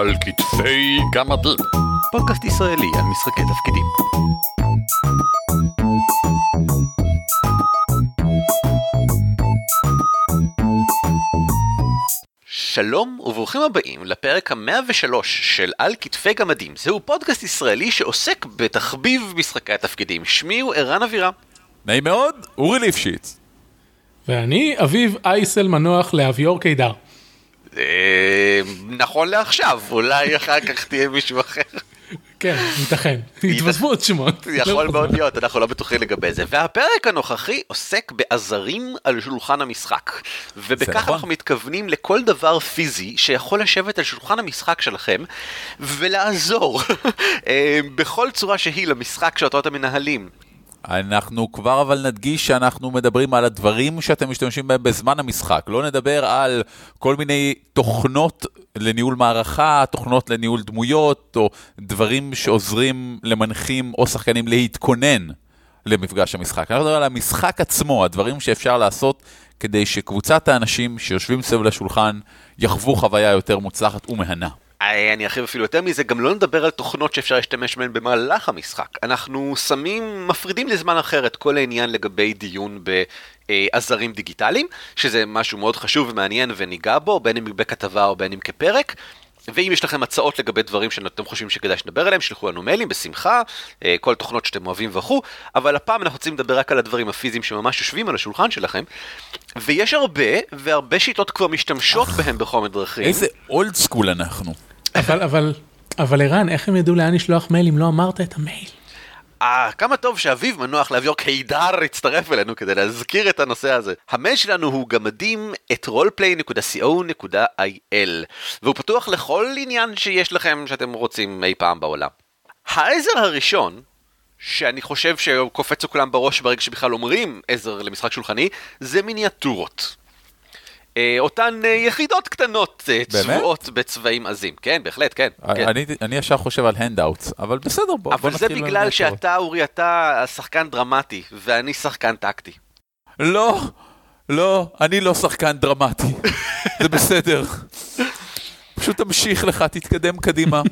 על כתפי גמדים. פודקאסט ישראלי על משחקי תפקידים. שלום וברוכים הבאים לפרק המאה ושלוש של על כתפי גמדים. זהו פודקאסט ישראלי שעוסק בתחביב משחקי התפקידים. שמי הוא ערן אבירם. נעים מאוד, אורי ליפשיץ. ואני אביב אייסל מנוח לאביור קידר. אה, נכון לעכשיו, אולי אחר כך תהיה מישהו אחר. כן, ייתכן. התווספו עוד שמות. יכול מאוד להיות, אנחנו לא בטוחים לגבי זה. והפרק הנוכחי עוסק בעזרים על שולחן המשחק. ובכך נכון. אנחנו מתכוונים לכל דבר פיזי שיכול לשבת על שולחן המשחק שלכם ולעזור אה, בכל צורה שהיא למשחק שאותו אתם מנהלים. אנחנו כבר אבל נדגיש שאנחנו מדברים על הדברים שאתם משתמשים בהם בזמן המשחק. לא נדבר על כל מיני תוכנות לניהול מערכה, תוכנות לניהול דמויות, או דברים שעוזרים למנחים או שחקנים להתכונן למפגש המשחק. אנחנו מדברים על המשחק עצמו, הדברים שאפשר לעשות כדי שקבוצת האנשים שיושבים סביב לשולחן יחוו חוויה יותר מוצלחת ומהנה. אה, אני ארחיב אפילו יותר מזה, גם לא נדבר על תוכנות שאפשר להשתמש בהן במהלך המשחק. אנחנו שמים, מפרידים לזמן אחר את כל העניין לגבי דיון בעזרים דיגיטליים, שזה משהו מאוד חשוב ומעניין וניגע בו, בין אם בכתבה או בין אם כפרק. ואם יש לכם הצעות לגבי דברים שאתם חושבים שכדאי שנדבר עליהם, שלחו לנו מיילים בשמחה, אה, כל תוכנות שאתם אוהבים וכו', אבל הפעם אנחנו רוצים לדבר רק על הדברים הפיזיים שממש יושבים על השולחן שלכם, ויש הרבה, והרבה שיטות כבר משתמשות בהם בכל מיני דרכים. איזה אולד סקול אנחנו. אבל, אבל, אבל ערן, איך הם ידעו לאן לשלוח מייל אם לא אמרת את המייל? אה, כמה טוב שאביב מנוח לאביור קידר הצטרף אלינו כדי להזכיר את הנושא הזה. המייל שלנו הוא גמדים את roleplay.co.il והוא פתוח לכל עניין שיש לכם שאתם רוצים אי פעם בעולם. העזר הראשון, שאני חושב שקופץ לכולם בראש ברגע שבכלל אומרים עזר למשחק שולחני, זה מיניאטורות. אה, אותן אה, יחידות קטנות אה? צבועות בצבעים עזים. כן, בהחלט, כן. כן. אני, אני ישר חושב על handouts, אבל בסדר, בוא, בוא אבל זה נתחיל בגלל. שאתה, אורי, אתה שחקן דרמטי, ואני שחקן טקטי. לא, לא, אני לא שחקן דרמטי, זה בסדר. פשוט תמשיך לך, תתקדם קדימה.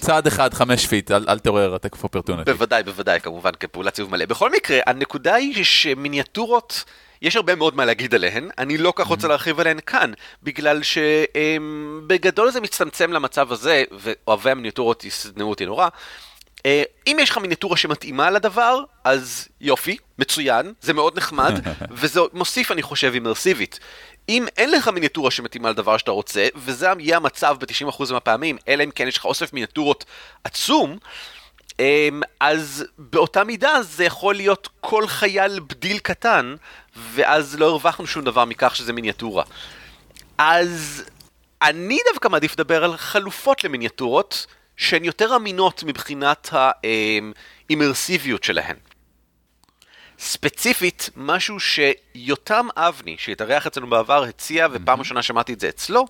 צעד אחד, חמש feet, אל, אל תעורר attack opportunity. בוודאי, בוודאי, כמובן, כפעולת סיבוב מלא. בכל מקרה, הנקודה היא שמיניאטורות, יש הרבה מאוד מה להגיד עליהן, אני לא כך רוצה להרחיב עליהן כאן, בגלל שבגדול זה מצטמצם למצב הזה, ואוהבי המיניאטורות ישנאו אותי נורא. אה, אם יש לך מיניאטורה שמתאימה לדבר, אז יופי, מצוין, זה מאוד נחמד, וזה מוסיף, אני חושב, אימרסיבית. אם אין לך מיניאטורה שמתאימה לדבר שאתה רוצה, וזה יהיה המצב ב-90% מהפעמים, אלא אם כן יש לך אוסף מיניאטורות עצום, אז באותה מידה זה יכול להיות כל חייל בדיל קטן, ואז לא הרווחנו שום דבר מכך שזה מיניאטורה. אז אני דווקא מעדיף לדבר על חלופות למיניאטורות, שהן יותר אמינות מבחינת האימרסיביות שלהן. ספציפית, משהו שיותם אבני, שהתארח אצלנו בעבר, הציע, ופעם ראשונה שמעתי את זה אצלו,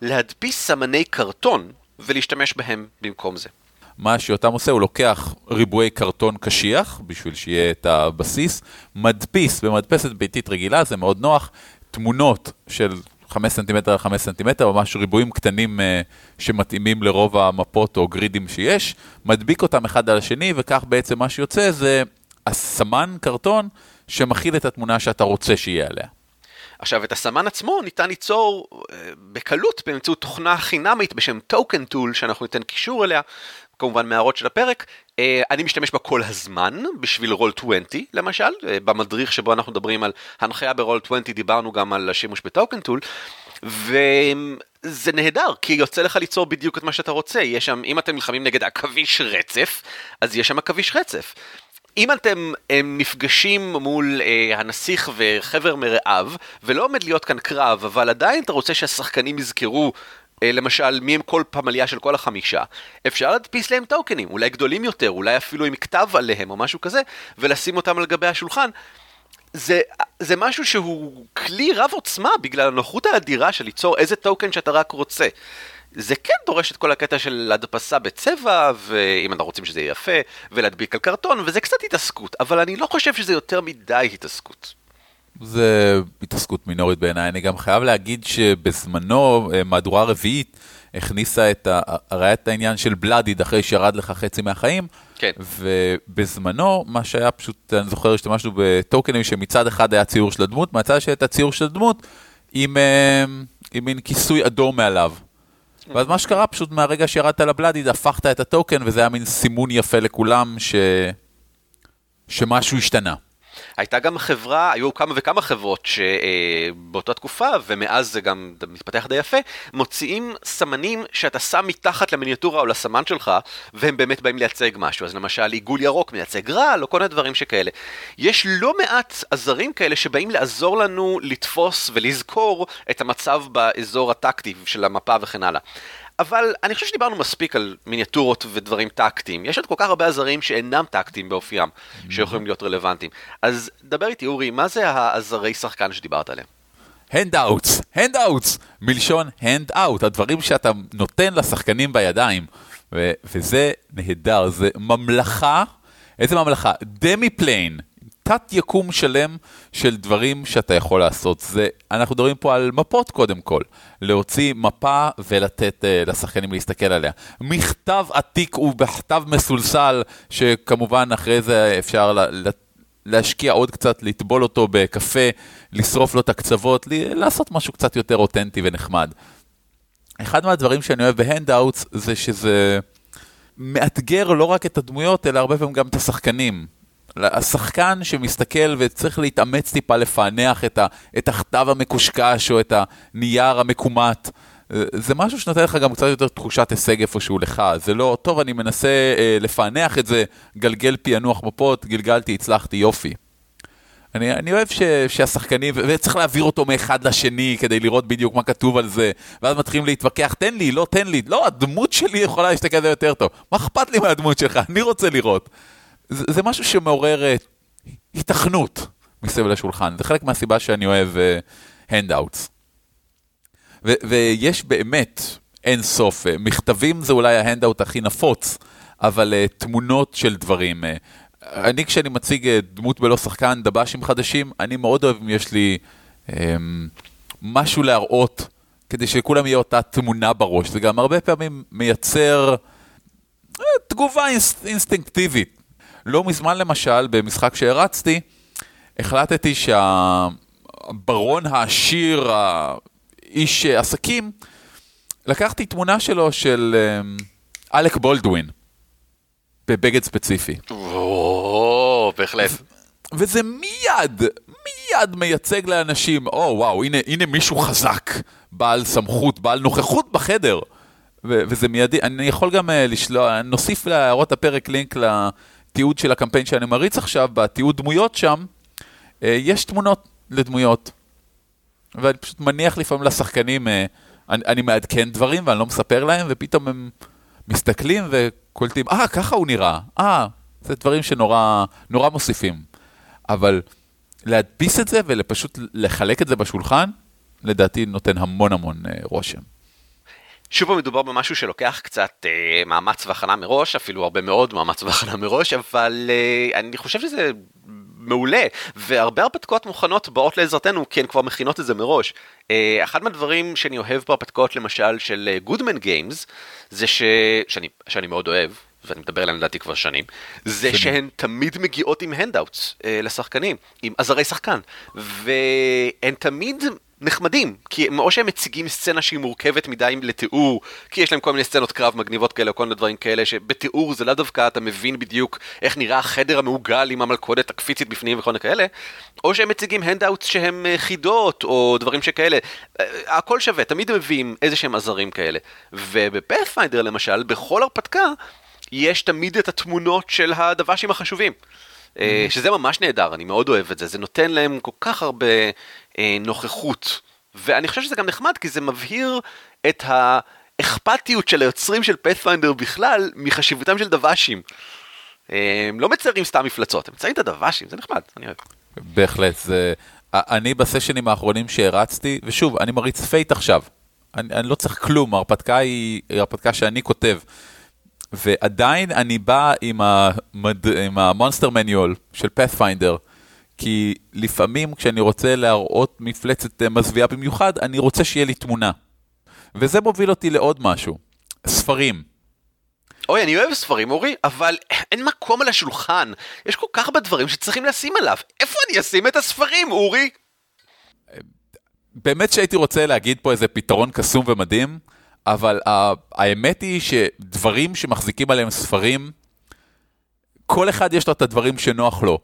להדפיס סמני קרטון ולהשתמש בהם במקום זה. מה שיותם עושה, הוא לוקח ריבועי קרטון קשיח, בשביל שיהיה את הבסיס, מדפיס במדפסת ביתית רגילה, זה מאוד נוח, תמונות של 5 סנטימטר על 5 סנטימטר, ממש ריבועים קטנים אה, שמתאימים לרוב המפות או גרידים שיש, מדביק אותם אחד על השני, וכך בעצם מה שיוצא זה הסמן קרטון שמכיל את התמונה שאתה רוצה שיהיה עליה. עכשיו, את הסמן עצמו ניתן ליצור אה, בקלות באמצעות תוכנה חינמית בשם Token Tool, שאנחנו ניתן קישור אליה, כמובן מהערות של הפרק. אה, אני משתמש בה כל הזמן, בשביל רול 20 למשל, אה, במדריך שבו אנחנו מדברים על הנחיה ברול 20 דיברנו גם על השימוש בטוקן טול, וזה נהדר, כי יוצא לך ליצור בדיוק את מה שאתה רוצה, יש שם, אם אתם נלחמים נגד עכביש רצף, אז יש שם עכביש רצף. אם אתם הם, נפגשים מול אה, הנסיך וחבר מרעיו, ולא עומד להיות כאן קרב, אבל עדיין אתה רוצה שהשחקנים יזכרו, אה, למשל, מי הם כל פמליה של כל החמישה, אפשר להדפיס להם טוקנים, אולי גדולים יותר, אולי אפילו עם כתב עליהם או משהו כזה, ולשים אותם על גבי השולחן. זה, זה משהו שהוא כלי רב עוצמה בגלל הנוחות האדירה של ליצור איזה טוקן שאתה רק רוצה. זה כן דורש את כל הקטע של הדפסה בצבע, ואם אנחנו רוצים שזה יהיה יפה, ולהדביק על קרטון, וזה קצת התעסקות, אבל אני לא חושב שזה יותר מדי התעסקות. זה התעסקות מינורית בעיניי. אני גם חייב להגיד שבזמנו, אה, מהדורה רביעית, הכניסה את ה... הרי את העניין של בלאדיד אחרי שירד לך חצי מהחיים. כן. ובזמנו, מה שהיה פשוט, אני זוכר, השתמשנו בטוקנים שמצד אחד היה ציור של הדמות, מהצד השני הייתה ציור של הדמות עם, אה, עם מין כיסוי אדום מעליו. ואז מה שקרה, פשוט מהרגע שירדת לבלאדיד, הפכת את הטוקן, וזה היה מין סימון יפה לכולם ש... שמשהו השתנה. הייתה גם חברה, היו כמה וכמה חברות שבאותה תקופה, ומאז זה גם מתפתח די יפה, מוציאים סמנים שאתה שם מתחת למיניאטורה או לסמן שלך, והם באמת באים לייצג משהו. אז למשל עיגול ירוק מייצג רעל, או כל מיני דברים שכאלה. יש לא מעט עזרים כאלה שבאים לעזור לנו לתפוס ולזכור את המצב באזור הטקטי של המפה וכן הלאה. אבל אני חושב שדיברנו מספיק על מיניאטורות ודברים טקטיים. יש עוד כל כך הרבה עזרים שאינם טקטיים באופיים, שיכולים להיות רלוונטיים. אז דבר איתי, אורי, מה זה העזרי שחקן שדיברת עליהם? handouts, handouts, מלשון hand out, הדברים שאתה נותן לשחקנים בידיים. ו- וזה נהדר, זה ממלכה, איזה ממלכה? demiplane, תת יקום שלם של דברים שאתה יכול לעשות. זה, אנחנו מדברים פה על מפות קודם כל, להוציא מפה ולתת uh, לשחקנים להסתכל עליה. מכתב עתיק ובכתב מסולסל, שכמובן אחרי זה אפשר ל... להשקיע עוד קצת, לטבול אותו בקפה, לשרוף לו את הקצוות, לעשות משהו קצת יותר אותנטי ונחמד. אחד מהדברים שאני אוהב ב handouts זה שזה מאתגר לא רק את הדמויות, אלא הרבה פעמים גם את השחקנים. השחקן שמסתכל וצריך להתאמץ טיפה לפענח את, ה, את הכתב המקושקש או את הנייר המקומט. זה משהו שנותן לך גם קצת יותר תחושת הישג איפשהו לך. זה לא, טוב, אני מנסה אה, לפענח את זה, גלגל פענוח מפות, גלגלתי, הצלחתי, יופי. אני, אני אוהב ש, שהשחקנים, וצריך להעביר אותו מאחד לשני כדי לראות בדיוק מה כתוב על זה, ואז מתחילים להתווכח, תן לי, לא, תן לי, לא, הדמות שלי יכולה להסתכל על זה יותר טוב. מה אכפת לי מהדמות שלך? אני רוצה לראות. זה, משהו שמעורר uh, התכנות מסביב לשולחן, זה חלק מהסיבה שאני אוהב הנדאוטס. Uh, ויש באמת אין סוף, uh, מכתבים זה אולי ההנדאוט הכי נפוץ, אבל תמונות של דברים. אני כשאני מציג דמות בלא שחקן, דב"שים חדשים, אני מאוד אוהב אם יש לי um, משהו להראות, כדי שלכולם יהיה אותה תמונה בראש. זה גם הרבה פעמים מייצר תגובה אינסט, אינסטינקטיבית. לא מזמן למשל, במשחק שהרצתי, החלטתי שהברון העשיר, האיש עסקים, לקחתי תמונה שלו של אמ, אלק בולדווין, בבגד ספציפי. או, בהחלט. וזה מיד, מיד מייצג לאנשים, או וואו, הנה, הנה מישהו חזק, בעל סמכות, בעל נוכחות בחדר. ו- וזה מיידי, אני יכול גם uh, לשלוח, נוסיף להערות הפרק לינק בתיעוד של הקמפיין שאני מריץ עכשיו, בתיעוד דמויות שם, אה, יש תמונות לדמויות. ואני פשוט מניח לפעמים לשחקנים, אה, אני, אני מעדכן דברים ואני לא מספר להם, ופתאום הם מסתכלים וקולטים, אה, ככה הוא נראה, אה, זה דברים שנורא נורא מוסיפים. אבל להדפיס את זה ופשוט לחלק את זה בשולחן, לדעתי נותן המון המון אה, רושם. שוב מדובר במשהו שלוקח קצת אה, מאמץ והכנה מראש, אפילו הרבה מאוד מאמץ והכנה מראש, אבל אה, אני חושב שזה מעולה, והרבה הרפתקאות מוכנות באות לעזרתנו, כי הן כבר מכינות את זה מראש. אה, אחד מהדברים שאני אוהב בהרפתקאות למשל של גודמן uh, גיימס, זה ש... שאני, שאני מאוד אוהב, ואני מדבר עליהן לדעתי כבר שנים, זה. שהן תמיד מגיעות עם handouts אה, לשחקנים, עם עזרי שחקן, והן תמיד נחמדים, כי הם או שהם מציגים סצנה שהיא מורכבת מדי לתיאור, כי יש להם כל מיני סצנות קרב מגניבות כאלה או כל מיני דברים כאלה, שבתיאור זה לאו דווקא אתה מבין בדיוק איך נראה החדר המעוגל עם המלכודת הקפיצית בפנים וכל מיני כאלה, או שהם מציגים handouts שהם אה, חידות או דברים שכאלה. אה, הכל שווה, תמיד מביאים איזה שהם עזרים כאלה. וב Pathfinder למשל, בכל הרפתקה, יש תמיד את התמונות של הדב"שים החשובים. אה, שזה ממש נהדר, אני מאוד אוהב את זה, זה נותן להם כל כך הרבה אה, נוכחות. ואני חושב שזה גם נחמד, כי זה מבהיר את האכפתיות של היוצרים של Pathfinder בכלל, מחשיבותם של דב"שים. אה, הם לא מציירים סתם מפלצות, הם מציירים את הדוושים, זה נחמד, אני אוהב. בהחלט, זה... אני בסשנים האחרונים שהרצתי, ושוב, אני מריץ Fate עכשיו. אני, אני לא צריך כלום, ההרפתקה היא הרפתקה שאני כותב. ועדיין אני בא. עם ה monster manual של Pathfinder, כי לפעמים כשאני רוצה להראות מפלצת אה, מזוויעה במיוחד, אני רוצה שיהיה לי תמונה. וזה מוביל אותי לעוד משהו, ספרים. אוי, אני אוהב ספרים, אורי, אבל אין מקום על השולחן. יש כל כך הרבה דברים שצריכים לשים עליו. איפה אני אשים את הספרים, אורי? באמת שהייתי רוצה להגיד פה איזה פתרון קסום ומדהים, אבל האמת היא שדברים שמחזיקים עליהם ספרים, כל אחד יש לו את הדברים שנוח לו,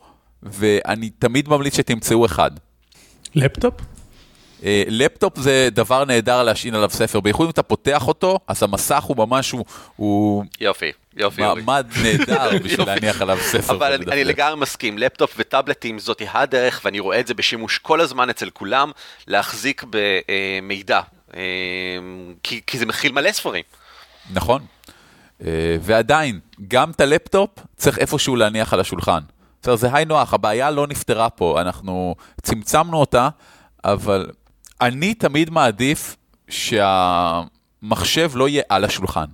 ואני תמיד ממליץ שתמצאו אחד. לפטופ? אה, לפטופ זה דבר נהדר להשעין עליו ספר, בייחוד אם אתה פותח אותו, אז המסך הוא ממש, הוא, יופי, יופי. מעמד נהדר בשביל להניח עליו ספר. אבל אני, אני לגמרי מסכים, לפטופ וטאבלטים זאת הדרך, ואני רואה את זה בשימוש כל הזמן אצל כולם, להחזיק במידע, אה, כי, כי זה מכיל מלא ספרים. נכון, אה, ועדיין, גם את הלפטופ צריך איפשהו להניח על השולחן. בסדר, זה היי נוח, הבעיה לא נפתרה פה, אנחנו צמצמנו אותה, אבל אני תמיד מעדיף שהמחשב לא יהיה על השולחן.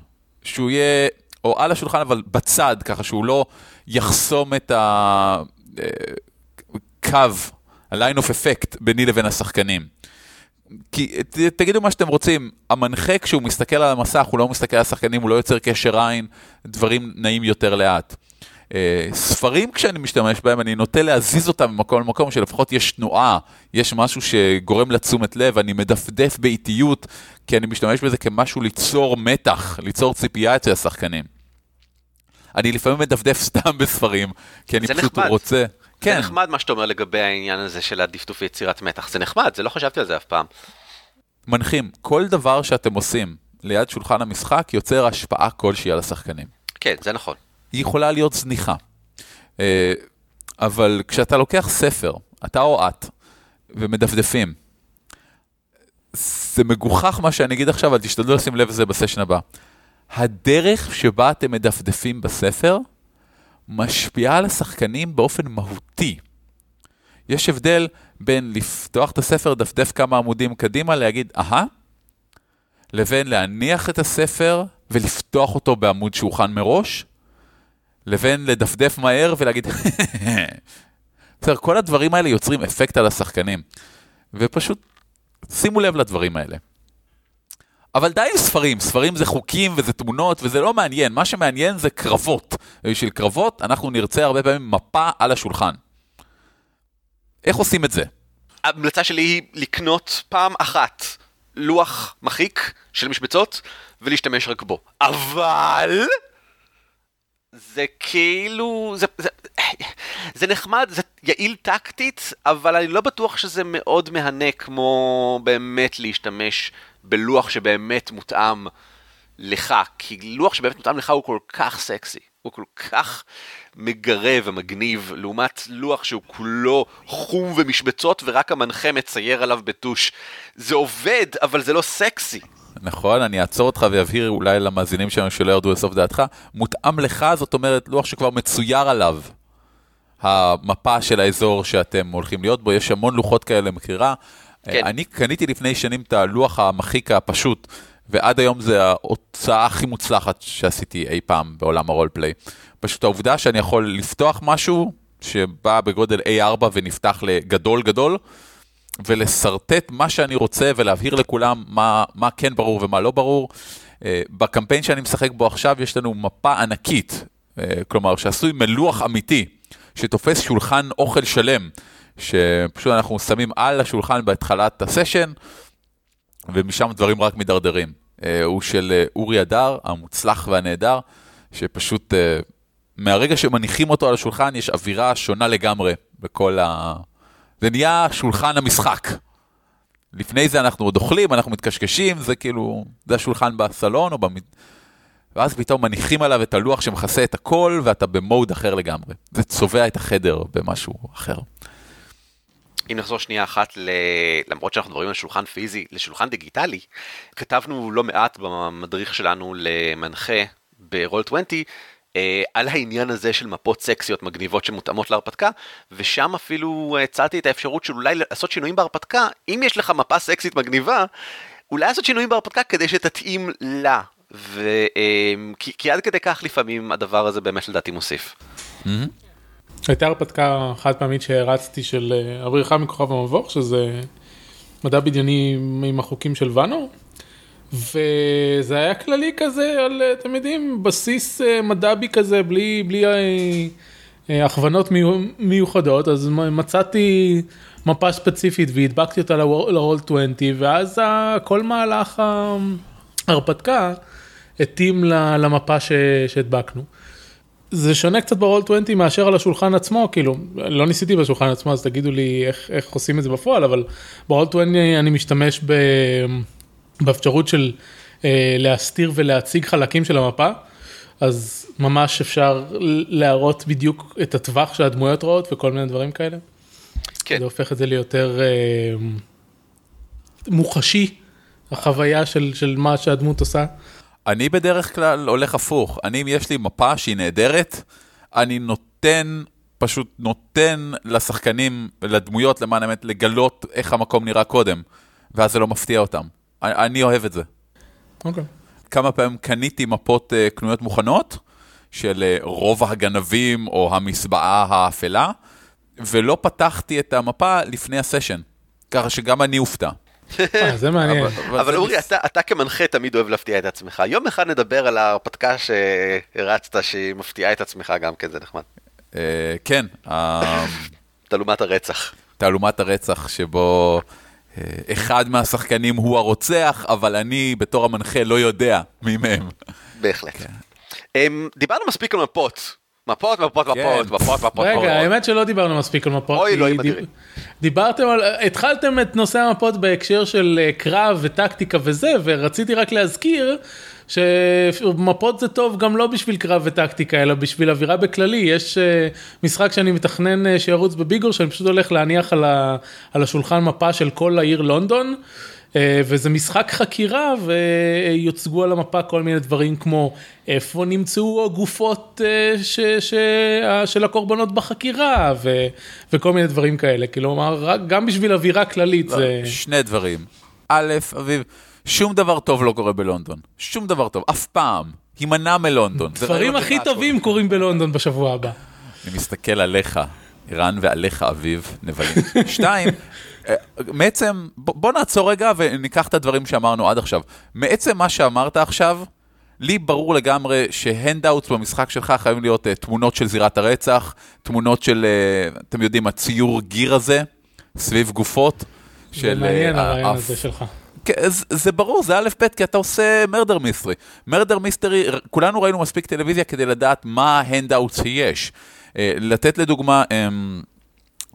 שהוא יהיה, או על השולחן, אבל בצד, ככה שהוא לא יחסום את הקו, ה-line of effect ביני לבין השחקנים. כי תגידו מה שאתם רוצים, המנחה כשהוא מסתכל על המסך, הוא לא מסתכל על השחקנים, הוא לא יוצר קשר עין, דברים נעים יותר לאט. אה, ספרים כשאני משתמש בהם, אני נוטה להזיז אותם ממקום למקום, שלפחות יש תנועה, יש משהו שגורם לתשומת לב, אני מדפדף באיטיות, כי אני משתמש בזה כמשהו ליצור מתח, ליצור ציפייה אצל השחקנים. אני לפעמים מדפדף סתם בספרים, כי אני פשוט נחמד. רוצה... כן. זה נחמד מה שאתה אומר לגבי העניין הזה של הדפדוף ויצירת מתח, זה נחמד, זה לא חשבתי על זה אף פעם. מנחים, כל דבר שאתם עושים ליד שולחן המשחק יוצר השפעה כלשהי על השחקנים. כן, זה נכון. היא יכולה להיות זניחה. אה, אבל כשאתה לוקח ספר, אתה או את, ומדפדפים, זה מגוחך מה שאני אגיד עכשיו, אבל תשתדלו לשים לב לזה בסשן הבא. הדרך שבה אתם מדפדפים בספר משפיעה על השחקנים באופן מהותי. יש הבדל בין לפתוח את הספר, דפדף כמה עמודים קדימה, להגיד, אהה, לבין להניח את הספר ולפתוח אותו בעמוד שהוכן מראש, לבין לדפדף מהר ולהגיד, בסדר, כל הדברים האלה יוצרים אפקט על השחקנים. ופשוט שימו לב לדברים האלה. אבל די עם ספרים, ספרים זה חוקים וזה תמונות וזה לא מעניין, מה שמעניין זה קרבות. ובשביל קרבות אנחנו נרצה הרבה פעמים מפה על השולחן. איך עושים את זה? ההמלצה שלי היא לקנות פעם אחת לוח מחיק של משבצות ולהשתמש רק בו. אבל... זה כאילו, זה, זה, זה נחמד, זה יעיל טקטית, אבל אני לא בטוח שזה מאוד מהנה כמו באמת להשתמש בלוח שבאמת מותאם לך, כי לוח שבאמת מותאם לך הוא כל כך סקסי, הוא כל כך מגרה ומגניב, לעומת לוח שהוא כולו חום ומשבצות ורק המנחה מצייר עליו בטוש. זה עובד, אבל זה לא סקסי. נכון, אני אעצור אותך ואבהיר אולי למאזינים שלנו שלא ירדו לסוף דעתך. מותאם לך, זאת אומרת, לוח שכבר מצויר עליו המפה של האזור שאתם הולכים להיות בו, יש המון לוחות כאלה למכירה. כן. אני קניתי לפני שנים את הלוח המחיק הפשוט, ועד היום זה ההוצאה הכי מוצלחת שעשיתי אי פעם בעולם הרולפליי. פשוט העובדה שאני יכול לפתוח משהו שבא בגודל A4 ונפתח לגדול גדול, ולשרטט מה שאני רוצה ולהבהיר לכולם מה, מה כן ברור ומה לא ברור. אה, בקמפיין שאני משחק בו עכשיו יש לנו מפה ענקית, אה, כלומר שעשוי מלוח אמיתי, שתופס שולחן אוכל שלם, שפשוט אנחנו שמים על השולחן בהתחלת הסשן, ומשם דברים רק מידרדרים. אה, הוא של אורי הדר, המוצלח והנהדר, שפשוט מהרגע שמניחים אותו על השולחן יש אווירה שונה לגמרי בכל ה... זה נהיה שולחן המשחק. לפני זה אנחנו עוד אוכלים, אנחנו מתקשקשים, זה כאילו, זה השולחן בסלון או במ... ואז פתאום מניחים עליו את הלוח שמכסה את הכל, ואתה במוד אחר לגמרי. זה צובע את החדר במשהו אחר. אם נחזור שנייה אחת, ל... למרות שאנחנו מדברים על שולחן פיזי, לשולחן דיגיטלי, כתבנו לא מעט במדריך שלנו למנחה ברול 20, אה, על העניין הזה של מפות סקסיות מגניבות שמותאמות להרפתקה, ושם אפילו הצעתי את האפשרות של אולי לעשות שינויים בהרפתקה, אם יש לך מפה סקסית מגניבה, אולי לעשות שינויים בהרפתקה כדי שתתאים לה. ו... אה, כי, כי עד כדי כך לפעמים הדבר הזה באמת לדעתי מוסיף. הייתה הרפתקה חד פעמית שהרצתי של אה, הבריחה מכוכב המבוך, שזה מדע בדיוני עם החוקים של ואנו, וזה היה כללי כזה על, אה, אתם יודעים, בסיס אה, מדבי כזה, בלי, בלי אה, הכוונות מיו- מיוחדות, אז מצאתי מפה ספציפית והדבקתי אותה ל-Roll 20, ואז כל מהלך ההרפתקה התאים למפה שהדבקנו. זה שונה קצת ברול 20 מאשר על השולחן עצמו, כאילו, לא ניסיתי בשולחן עצמו, אז תגידו לי איך, איך עושים את זה בפועל, אבל ברול 20 אני משתמש ב, באפשרות של אה, להסתיר ולהציג חלקים של המפה, אז ממש אפשר להראות בדיוק את הטווח שהדמויות רואות וכל מיני דברים כאלה. כן. זה הופך את זה ליותר אה, מוחשי, החוויה של, של מה שהדמות עושה. אני בדרך כלל הולך הפוך. אני, אם יש לי מפה שהיא נהדרת, אני נותן, פשוט נותן לשחקנים, לדמויות, למען האמת, לגלות איך המקום נראה קודם, ואז זה לא מפתיע אותם. אני, אני אוהב את זה. אוקיי. כמה פעמים קניתי מפות uh, קנויות מוכנות, של uh, רובע הגנבים או המסבעה האפלה, ולא פתחתי את המפה לפני הסשן, ככה שגם אני אופתע. אה, זה מעניין. אבל אורי, אתה, אתה כמנחה תמיד אוהב להפתיע את עצמך. יום אחד נדבר על ההרפתקה שהרצת, שהיא מפתיעה את עצמך גם כן, זה נחמד. כן, תעלומת הרצח. תעלומת הרצח שבו אה, אחד מהשחקנים הוא הרוצח, אבל אני בתור המנחה לא יודע מי מהם. בהחלט. אמ, דיברנו מספיק על מפות. מפות, מפות, מפות, כן. מפות, מפות, מפות. רגע, האמת שלא דיברנו מספיק על מפות. אוי, אלוהים דיב- אדירים. דיברתם על, התחלתם את נושא המפות בהקשר של אה, קרב וטקטיקה וזה, ורציתי רק להזכיר שמפות זה טוב גם לא בשביל קרב וטקטיקה, אלא בשביל אווירה בכללי. יש אה, משחק שאני מתכנן אה, שירוץ בביגור, שאני פשוט הולך להניח על, ה, על השולחן מפה של כל העיר לונדון. אה, וזה משחק חקירה ויוצגו על המפה כל מיני דברים כמו איפה נמצאו הגופות ש, ש, של הקורבנות בחקירה ו, וכל מיני דברים כאלה, כלומר גם בשביל אווירה כללית זה... שני דברים. א', אביב, שום דבר טוב לא קורה בלונדון. שום דבר טוב, אף פעם. הימנע מלונדון. זה דברים הכי טובים קורים בלונדון בשבוע הבא. אני מסתכל עליך, ערן, ועליך, אביב, נבלים. שתיים, אה, מעצם, בוא נעצור רגע וניקח את הדברים שאמרנו עד עכשיו. מעצם מה שאמרת עכשיו, לי ברור לגמרי ש handouts במשחק שלך חייבים להיות אה, תמונות של זירת הרצח, תמונות של, אה, אתם יודעים, הציור גיר הזה, סביב גופות. זה של, מעניין אה, הרעיון הזה שלך. כן, זה, זה ברור, זה א' ב', כי אתה עושה murder mystery. Murder mystery, כולנו ראינו מספיק טלוויזיה כדי לדעת מה ה handout שיש. אה, לתת לדוגמה, אמ,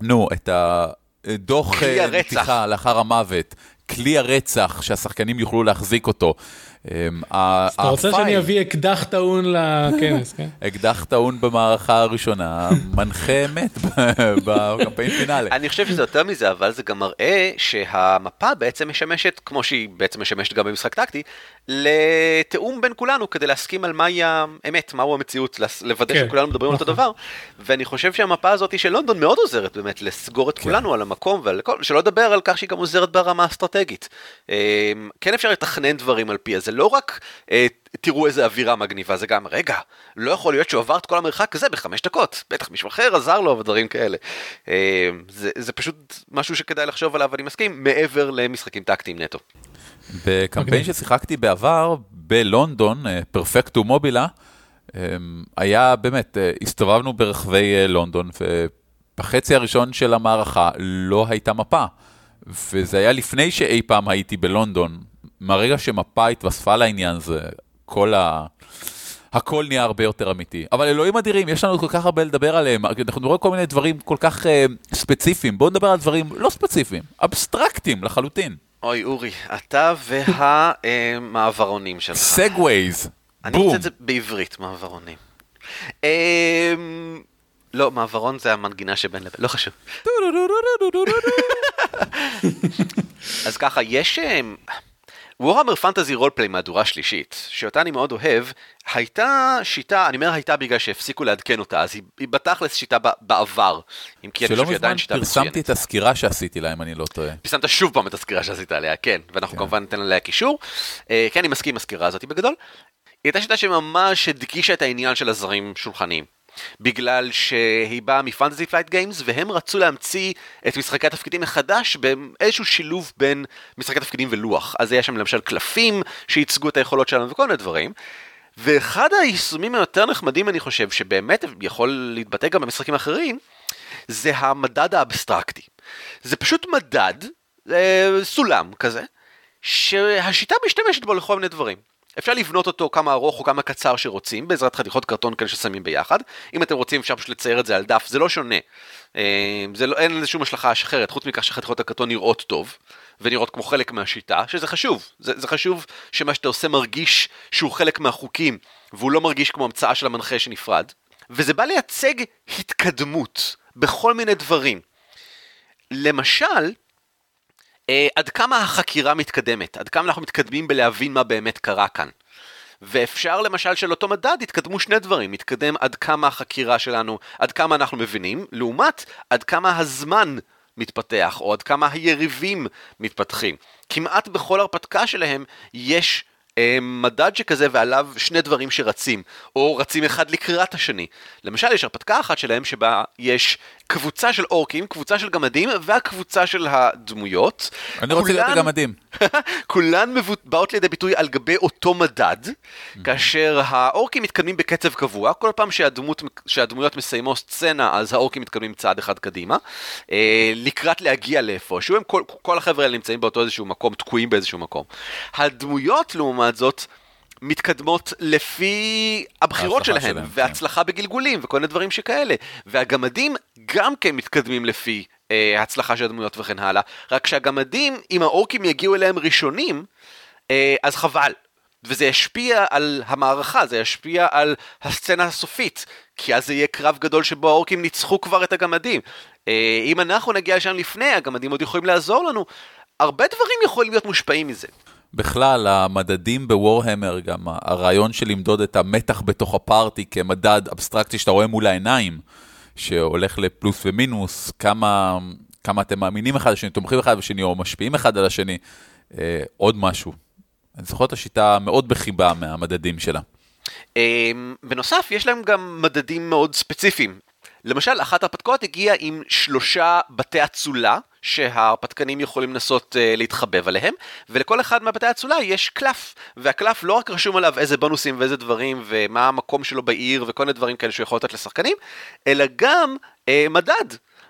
נו, את הדוח אה, הרצח. נתיחה לאחר המוות, כלי הרצח, שהשחקנים יוכלו להחזיק אותו. אמ, אתה רוצה שאני אביא אקדח טעון לכנס, כן? אקדח טעון במערכה הראשונה, מנחה מת בקמפיין פינאלי. אני חושב שזה יותר מזה, אבל זה גם מראה שהמפה בעצם משמשת, כמו שהיא בעצם משמשת גם במשחק טקטי, לתיאום בין כולנו כדי להסכים על מהי האמת, מהו המציאות, לוודא כן, שכולנו מדברים על אותו דבר. ואני חושב שהמפה הזאת של לונדון מאוד עוזרת באמת לסגור את כולנו על המקום, ועל כל, שלא לדבר על כך שהיא גם עוזרת ברמה האסטרטגית. אה, כן אפשר לתכנן דברים על פיה, זה לא רק אה, תראו איזה אווירה מגניבה, זה גם, רגע, לא יכול להיות שהוא עבר את כל המרחק הזה בחמש דקות, בטח מישהו אחר עזר לו ודברים כאלה. אה, זה, זה פשוט משהו שכדאי לחשוב עליו, אני מסכים, מעבר למשחקים טקטיים נטו. בקמפיין מגניב. ששיחקתי בעבר בלונדון, פרפקטו מובילה, היה באמת, אה, הסתובבנו ברחבי אה, לונדון, ובחצי הראשון של המערכה לא הייתה מפה. וזה היה לפני שאי פעם הייתי בלונדון. מהרגע שמפה התווספה לעניין, זה כל ה... הכל נהיה הרבה יותר אמיתי. אבל אלוהים אדירים, יש לנו כל כך הרבה לדבר עליהם. אנחנו מדברים על כל מיני דברים כל כך אה, ספציפיים. בואו נדבר על דברים לא ספציפיים, אבסטרקטיים לחלוטין. אוי, אורי, אתה והמעברונים שלך. סגווייז, אני בום. רוצה את זה בעברית, מעברונים. אה, לא, מעברון זה המנגינה שבין לבין, לא חשוב. אז ככה, יש... וורהמר פנטזי רולפליי מהדורה שלישית, שאותה אני מאוד אוהב, הייתה שיטה, אני אומר הייתה בגלל שהפסיקו לעדכן אותה, אז היא, היא בתכלס שיטה ב- בעבר, אם כי אני שלא חושב שהיא מזמן עדיין שיטה פרסמתי מצוינת. את הסקירה שעשיתי לה, אם אני לא טועה. פרסמת שוב פעם את הסקירה שעשית עליה, כן, ואנחנו כמובן ניתן עליה קישור. אה, כן, אני מסכים עם הסקירה הזאת בגדול. היא הייתה שיטה שממש הדגישה את העניין של הזרים שולחניים. בגלל שהיא באה מ Fantasy Flight Games, והם רצו להמציא את משחקי התפקידים מחדש באיזשהו שילוב בין משחקי תפקידים ולוח. אז היה שם למשל קלפים שייצגו את היכולות שלנו וכל מיני דברים. ואחד היישומים היותר נחמדים, אני חושב, שבאמת יכול להתבטא גם במשחקים אחרים, זה המדד האבסטרקטי. זה פשוט מדד, אה, סולם כזה, שהשיטה משתמשת בו לכל מיני דברים. אפשר לבנות אותו כמה ארוך או כמה קצר שרוצים, בעזרת חתיכות קרטון כאלה ששמים ביחד. אם אתם רוצים אפשר פשוט לצייר את זה על דף, זה לא שונה. אה, זה לא, אין לזה שום השלכה אחרת, חוץ מכך שחתיכות הקרטון נראות טוב, ונראות כמו חלק מהשיטה, שזה חשוב. זה, זה חשוב שמה שאתה עושה מרגיש שהוא חלק מהחוקים, והוא לא מרגיש כמו המצאה של המנחה שנפרד. וזה בא לייצג התקדמות בכל מיני דברים. למשל, עד כמה החקירה מתקדמת, עד כמה אנחנו מתקדמים בלהבין מה באמת קרה כאן. ואפשר למשל של אותו מדד יתקדמו שני דברים, יתקדם עד כמה החקירה שלנו, עד כמה אנחנו מבינים, לעומת עד כמה הזמן מתפתח, או עד כמה היריבים מתפתחים. כמעט בכל הרפתקה שלהם יש אה, מדד שכזה ועליו שני דברים שרצים, או רצים אחד לקראת השני. למשל, יש הרפתקה אחת שלהם שבה יש קבוצה של אורקים, קבוצה של גמדים, והקבוצה של הדמויות. אני רוצה להיות הגמדים. כולן באות לידי ביטוי על גבי אותו מדד, כאשר האורקים מתקדמים בקצב קבוע, כל פעם שהדמות, שהדמויות מסיימות סצנה, אז האורקים מתקדמים צעד אחד קדימה, אה, לקראת להגיע לאיפשהו, כל, כל החבר'ה האלה נמצאים באותו איזשהו מקום, תקועים באיזשהו מקום. הדמויות, לעומת זאת, מתקדמות לפי הבחירות שלהם, שלהם, והצלחה כן. בגלגולים וכל מיני דברים שכאלה. והגמדים גם כן מתקדמים לפי אה, הצלחה של הדמויות וכן הלאה, רק שהגמדים, אם האורקים יגיעו אליהם ראשונים, אה, אז חבל. וזה ישפיע על המערכה, זה ישפיע על הסצנה הסופית, כי אז זה יהיה קרב גדול שבו האורקים ניצחו כבר את הגמדים. אה, אם אנחנו נגיע לשם לפני, הגמדים עוד יכולים לעזור לנו. הרבה דברים יכולים להיות מושפעים מזה. בכלל, המדדים בוורהמר, גם הרעיון של למדוד את המתח בתוך הפארטי כמדד אבסטרקטי שאתה רואה מול העיניים, שהולך לפלוס ומינוס, כמה, כמה אתם מאמינים אחד לשני, תומכים אחד בשני או משפיעים אחד על השני, אה, עוד משהו. אני זוכר את השיטה מאוד בחיבה מהמדדים שלה. אה, בנוסף, יש להם גם מדדים מאוד ספציפיים. למשל, אחת ההרפתקאות הגיעה עם שלושה בתי אצולה, שההרפתקנים יכולים לנסות uh, להתחבב עליהם, ולכל אחד מהבתי האצולה יש קלף, והקלף לא רק רשום עליו איזה בונוסים ואיזה דברים, ומה המקום שלו בעיר, וכל מיני דברים כאלה שהוא יכול לתת לשחקנים, אלא גם אה, מדד.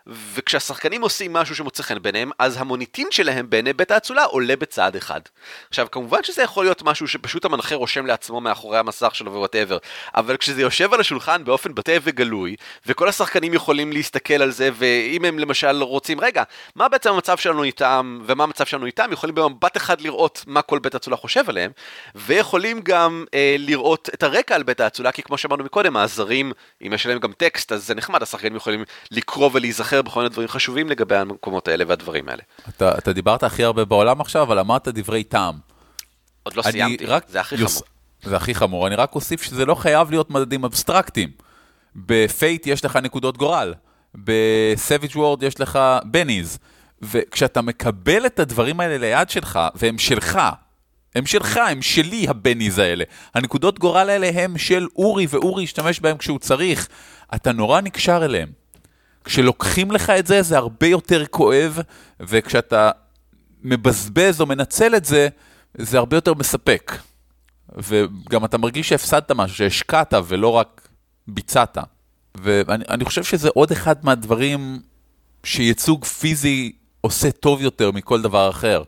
וכשהשחקנים עושים משהו שמוצא חן ביניהם, אז המוניטין שלהם בעיני בית האצולה עולה בצעד אחד. עכשיו, כמובן שזה יכול להיות משהו שפשוט המנחה רושם לעצמו מאחורי המסך שלו ו whatever, אבל כשזה יושב על השולחן באופן בוטה וגלוי, וכל השחקנים יכולים להסתכל על זה, ואם הם למשל רוצים, רגע, מה בעצם המצב שלנו איתם, ומה המצב שלנו איתם, יכולים במבט אחד לראות מה כל בית האצולה חושב עליהם, ויכולים גם אה, לראות את הרקע על בית האצולה, כי כמו שאמרנו מקודם, הזרים, אם יש להם גם טקסט, אז זה נחמד, השחקנים יכולים לקרוא ולהיזכר להיזכר בכל מיני דברים חשובים לגבי המקומות האלה והדברים האלה. אתה, אתה דיברת הכי הרבה בעולם עכשיו, אבל אמרת דברי טעם. עוד לא סיימתי, רק... זה הכי יוס... חמור. זה הכי חמור, אני רק אוסיף שזה לא חייב להיות מדדים אבסטרקטיים. ב Fate יש לך נקודות גורל, ב Savage Worlds יש לך bennies, וכשאתה מקבל את הדברים האלה ליד שלך, והם שלך, הם שלך, הם שלי ה bennies האלה. הנקודות גורל האלה הם של אורי, ואורי ישתמש בהם כשהוא צריך. אתה נורא נקשר אליהם. כשלוקחים לך את זה, זה הרבה יותר כואב, וכשאתה מבזבז או מנצל את זה, זה הרבה יותר מספק. וגם אתה מרגיש שהפסדת משהו, שהשקעת ולא רק ביצעת. ואני חושב שזה עוד אחד מהדברים שייצוג פיזי עושה טוב יותר מכל דבר אחר.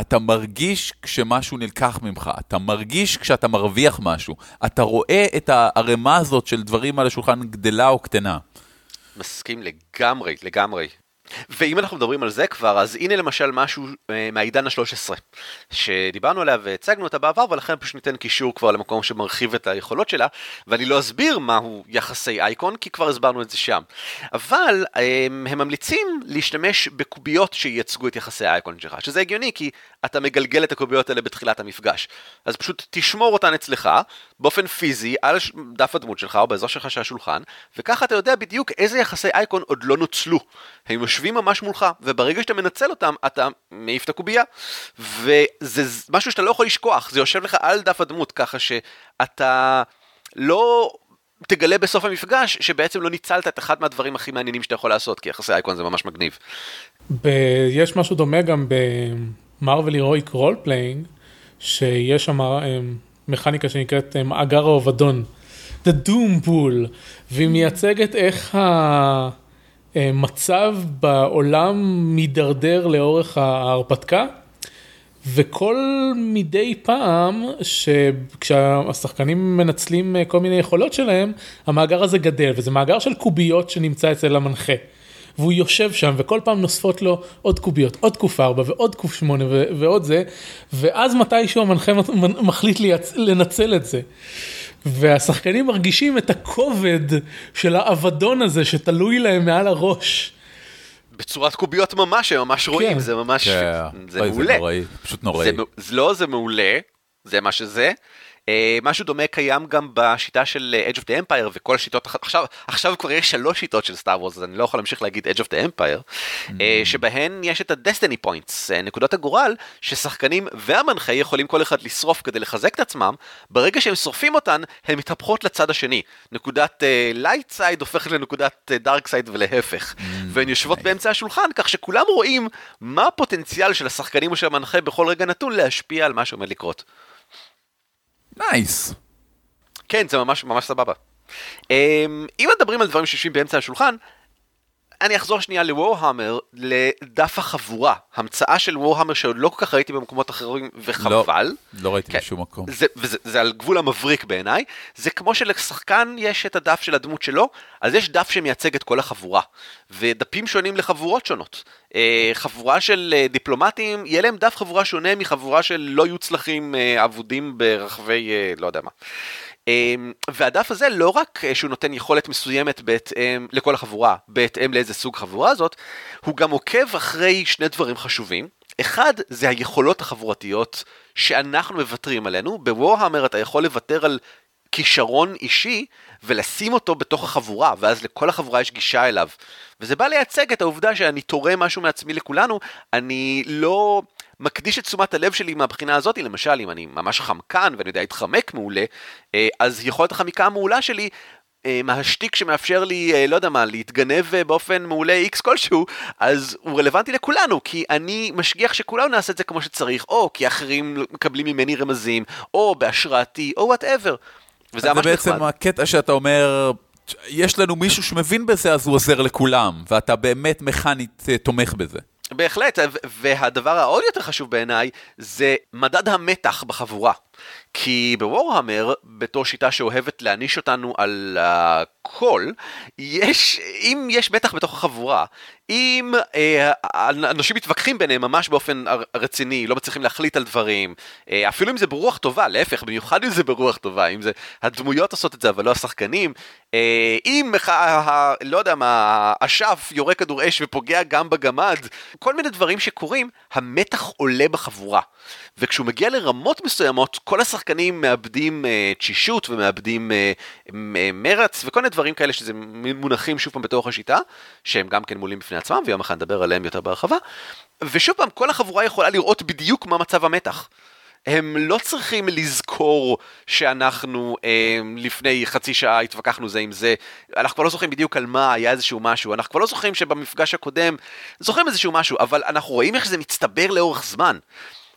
אתה מרגיש כשמשהו נלקח ממך, אתה מרגיש כשאתה מרוויח משהו, אתה רואה את הערימה הזאת של דברים על השולחן גדלה או קטנה. מסכים לגמרי, לגמרי. ואם אנחנו מדברים על זה כבר, אז הנה למשל משהו אה, מהעידן ה-13, שדיברנו עליה והצגנו אותה בעבר, ולכן פשוט ניתן קישור כבר למקום שמרחיב את היכולות שלה, ואני לא אסביר מהו יחסי אייקון, כי כבר הסברנו את זה שם. אבל אה, הם ממליצים להשתמש בקוביות שייצגו את יחסי האייקון שלך, שזה הגיוני, כי אתה מגלגל את הקוביות האלה בתחילת המפגש. אז פשוט תשמור אותן אצלך, באופן פיזי, על דף הדמות שלך, או באזור שלך של השולחן, וככה אתה יודע בדיוק איזה יחסי אייקון עוד לא נוצלו. הם יושבים ממש מולך, וברגע שאתה מנצל אותם, אתה מעיף את הקובייה. וזה משהו שאתה לא יכול לשכוח, זה יושב לך על דף הדמות, ככה שאתה לא תגלה בסוף המפגש שבעצם לא ניצלת את אחד מהדברים הכי מעניינים שאתה יכול לעשות, כי יחסי אייקון זה ממש מגניב. ב- יש משהו דומה גם ב Marvel Heroic Roleplaying, שיש שם אה, מכניקה שנקראת אה, מאגר האובדון, The Doom Pool, והיא מייצגת איך המצב בעולם מידרדר לאורך ההרפתקה. וכל מדי פעם שכשהשחקנים מנצלים אה, כל מיני יכולות שלהם, המאגר הזה גדל, וזה מאגר של קוביות שנמצא אצל המנחה. והוא יושב שם וכל פעם נוספות לו עוד קוביות, עוד קוף 4 ועוד קוף 8 ו- ועוד זה, ואז מתישהו המנחה מחליט ליצ- לנצל את זה. והשחקנים מרגישים את הכובד של האבדון הזה שתלוי להם מעל הראש. בצורת קוביות ממש, הם ממש רואים, כן. זה ממש, כן, זה אוי, מעולה. נוראי, פשוט נוראי. זה, זה לא, זה מעולה, זה מה שזה. Uh, משהו דומה קיים גם בשיטה של אה, Edge of the Empire וכל השיטות, עכשיו, עכשיו כבר יש שלוש שיטות של סטאר וורס, אז אני לא יכול להמשיך להגיד Edge of the Empire, mm. uh, שבהן יש את Points, uh, נקודות הגורל, ששחקנים והמנחה יכולים כל אחד לשרוף כדי לחזק את עצמם, ברגע שהם שורפים אותן, הן מתהפכות לצד השני. נקודת uh, light side הופכת לנקודת uh, dark side ולהפך, mm. והן יושבות nice. באמצע השולחן, כך שכולם רואים מה הפוטנציאל של השחקנים או של המנחה בכל רגע נתון להשפיע על מה שעומד לקרות. נייס. כן, זה ממש ממש סבבה. אמ, אם מדברים על דברים שיושבים באמצע השולחן, אני אחזור שנייה לוורהמר, לדף החבורה, המצאה של וורהמר שעוד לא כל כך ראיתי במקומות אחרים וחבל. לא ראיתי כן. בשום מקום. זה, וזה, זה על גבול המבריק בעיניי, זה כמו שלשחקן יש את הדף של הדמות שלו, אז יש דף שמייצג את כל החבורה, ודפים שונים לחבורות שונות. אה, חבורה של אה, דיפלומטים, יהיה להם דף חבורה שונה מחבורה של לא יוצלחים אה, אבודים ברחבי לא יודע מה. אמ, והדף הזה לא רק אה, שהוא נותן יכולת מסוימת בהתאם לכל החבורה, בהתאם לאיזה סוג חבורה זאת, הוא גם עוקב אחרי שני דברים חשובים. אחד, זה היכולות החבורתיות שאנחנו מוותרים עלינו. בוורהמר אתה יכול לוותר על כישרון אישי ולשים אותו בתוך החבורה, ואז לכל החבורה יש גישה אליו. וזה בא לייצג את העובדה שאני תורם משהו מעצמי לכולנו, אני לא מקדיש את תשומת הלב שלי מהבחינה הזאת, למשל אם אני ממש חמקן ואני יודע להתחמק מעולה, אה, אז יכולת החמיקה המעולה שלי אה, מהשטיק שמאפשר לי, אה, לא יודע מה, להתגנב באופן מעולה איקס כלשהו, אז הוא רלוונטי לכולנו, כי אני משגיח שכולנו נעשה את זה כמו שצריך, או כי אחרים מקבלים ממני רמזים, או בהשראתי, או whatever. וזה זה ממש בעצם נחמד. הקטע שאתה אומר, יש לנו מישהו שמבין בזה, אז הוא עוזר לכולם, ואתה באמת מכנית תומך בזה. בהחלט, והדבר העוד יותר חשוב בעיניי זה מדד המתח בחבורה. כי בוורהמר, בתור שיטה שאוהבת להעניש אותנו על הכל, יש, אם יש מתח בתוך החבורה, אם אה, אנשים מתווכחים ביניהם ממש באופן רציני, לא מצליחים להחליט על דברים, אה, אפילו אם זה ברוח טובה, להפך, במיוחד אם זה ברוח טובה, אם זה הדמויות עושות את זה אבל לא השחקנים, אה, אם ה- ה- לא יודע מה, אשף יורה כדור אש ופוגע גם בגמד, כל מיני דברים שקורים, המתח עולה בחבורה. וכשהוא מגיע לרמות מסוימות, כל השחקנים מאבדים אה, תשישות ומאבדים אה, אה, מרץ וכל מיני דברים כאלה שזה מונחים שוב פעם בתוך השיטה, שהם גם כן מולים בפני עצמם, ויום אחד נדבר עליהם יותר בהרחבה. ושוב פעם, כל החבורה יכולה לראות בדיוק מה מצב המתח. הם לא צריכים לזכור שאנחנו אה, לפני חצי שעה התווכחנו זה עם זה, אנחנו כבר לא זוכרים בדיוק על מה היה איזשהו משהו, אנחנו כבר לא זוכרים שבמפגש הקודם זוכרים איזשהו משהו, אבל אנחנו רואים איך זה מצטבר לאורך זמן.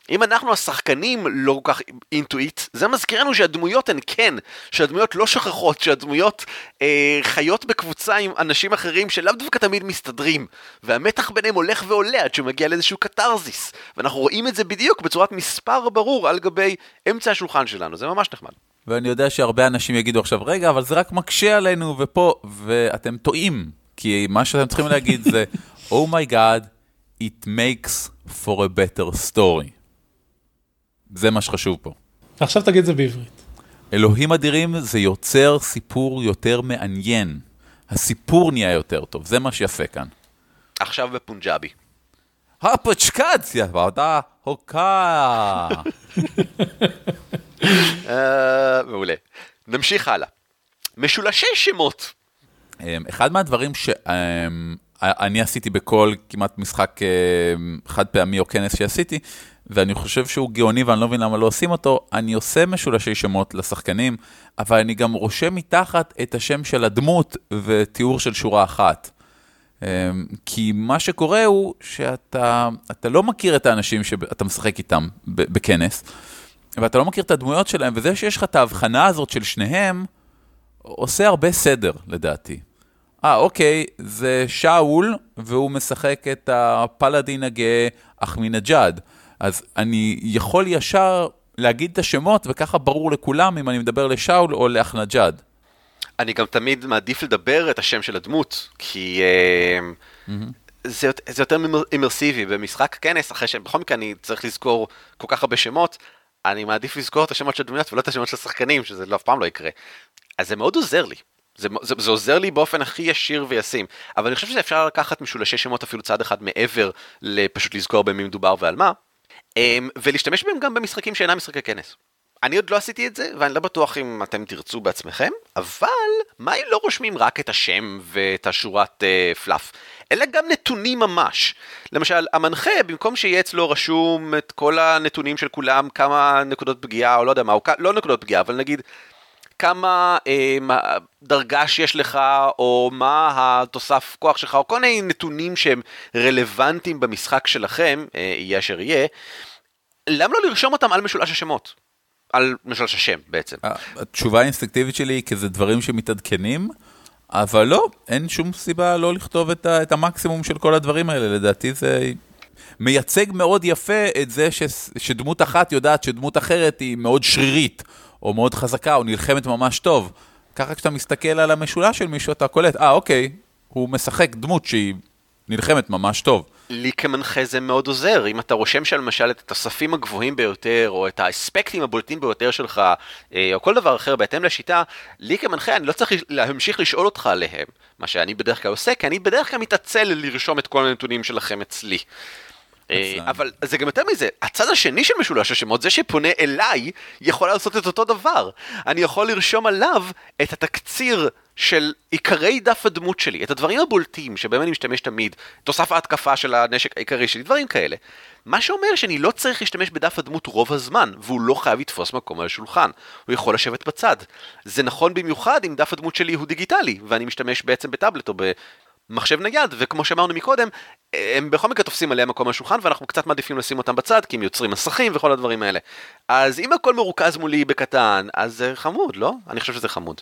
אם אנחנו השחקנים לא כל כך אינטואיט, זה מזכיר לנו שהדמויות הן כן, שהדמויות לא שכחות, שהדמויות אה, חיות בקבוצה עם אנשים אחרים שלאו דווקא תמיד מסתדרים, והמתח ביניהם הולך ועולה עד שהוא מגיע לאיזשהו קתרזיס, ואנחנו רואים את זה בדיוק בצורת מספר ברור על גבי אמצע השולחן שלנו, זה ממש נחמד. ואני יודע שהרבה אנשים יגידו עכשיו, רגע, אבל זה רק מקשה עלינו ופה, ואתם טועים, כי מה שאתם צריכים להגיד זה, Oh my God, it makes for a better story. זה מה שחשוב פה. עכשיו תגיד את זה בעברית. אלוהים אדירים זה יוצר סיפור יותר מעניין. הסיפור נהיה יותר טוב, זה מה שיפה כאן. עכשיו בפונג'אבי. הפצ'קציה, ועדה הוקה. אה, מעולה. נמשיך הלאה. משולשי שמות. אמ, אחד מהדברים אני עשיתי בכל כמעט משחק אה, חד פעמי או כנס שעשיתי, ואני חושב שהוא גאוני ואני לא מבין למה לא עושים אותו, אני עושה משולשי שמות לשחקנים, אבל אני גם רושם מתחת את השם של הדמות ותיאור של שורה אחת. אמ, כי מה שקורה הוא שאתה לא מכיר את האנשים שאתה משחק איתם בכנס, ואתה לא מכיר את הדמויות שלהם, וזה שיש לך את ההבחנה הזאת של שניהם, עושה הרבה סדר, לדעתי. אה, אוקיי, זה שאול, והוא משחק את הפלאדין הגאה אחמינג'אד. אז אני יכול ישר להגיד את השמות, וככה ברור לכולם אם אני מדבר לשאול או לאחנג'אד. אני גם תמיד מעדיף לדבר את השם של הדמות, כי mm-hmm. זה, זה יותר אימרסיבי. במשחק כנס, אחרי שבכל מקרה אני צריך לזכור כל כך הרבה שמות, אני מעדיף לזכור את השמות של הדמויות ולא את השמות של השחקנים, שזה לא, אף פעם לא יקרה. אז זה מאוד עוזר לי. זה, זה, זה עוזר לי באופן הכי ישיר וישים, אבל אני חושב שאפשר לקחת משולשי שמות אפילו צעד אחד מעבר לפשוט לזכור במי מדובר ועל מה, ולהשתמש בהם גם במשחקים שאינם משחקי כנס. אני עוד לא עשיתי את זה, ואני לא בטוח אם אתם תרצו בעצמכם, אבל מה אם לא רושמים רק את השם ואת השורת uh, פלאף, אלא גם נתונים ממש. למשל, המנחה, במקום שיהיה אצלו רשום את כל הנתונים של כולם, כמה נקודות פגיעה, או לא יודע מה, או לא נקודות פגיעה, אבל נגיד כמה אה, דרגה שיש לך, או מה התוסף כוח שלך, או כל מיני נתונים שהם רלוונטיים במשחק שלכם, אה, יהיה אשר יהיה, למה לא לרשום אותם על משולש השמות? על משולש השם בעצם. אה, התשובה האינסטינקטיבית שלי היא כזה דברים שמתעדכנים, אבל לא, אין שום סיבה לא לכתוב את, ה, את המקסימום של כל הדברים האלה, לדעתי זה מייצג מאוד יפה את זה ש, שדמות אחת יודעת שדמות אחרת היא מאוד שרירית. או מאוד חזקה, או נלחמת ממש טוב. ככה כשאתה מסתכל על המשולש של מישהו, אתה קולט, אה, אוקיי, הוא משחק דמות שהיא נלחמת ממש טוב. לי כמנחה זה מאוד עוזר, אם אתה רושם שלמשל את התוספים הגבוהים ביותר, או את האספקטים הבולטים ביותר שלך, אה, או כל דבר אחר בהתאם לשיטה, לי כמנחה אני לא צריך להמשיך לשאול אותך עליהם, מה שאני בדרך כלל עושה, כי אני בדרך כלל מתעצל לרשום את כל הנתונים שלכם אצלי. אה, אבל זה גם יותר מזה, הצד השני של משולש השמות, זה שפונה אליי, יכול לעשות את אותו דבר. אני יכול לרשום עליו את התקציר של עיקרי דף הדמות שלי, את הדברים הבולטים שבהם אני משתמש תמיד, תוסף ההתקפה של הנשק העיקרי שלי, דברים כאלה. מה שאומר שאני לא צריך להשתמש בדף הדמות רוב הזמן, והוא לא חייב לתפוס מקום על השולחן, הוא יכול לשבת בצד. זה נכון במיוחד אם דף הדמות שלי הוא דיגיטלי, ואני משתמש בעצם בטאבלט או מחשב נייד, וכמו שאמרנו מקודם, הם בכל מקרה תופסים עליהם מקום על השולחן, ואנחנו קצת מעדיפים לשים אותם בצד, כי הם יוצרים מסכים וכל הדברים האלה. אז אם הכל מרוכז מולי בקטן, אז זה חמוד, לא? אני חושב שזה חמוד.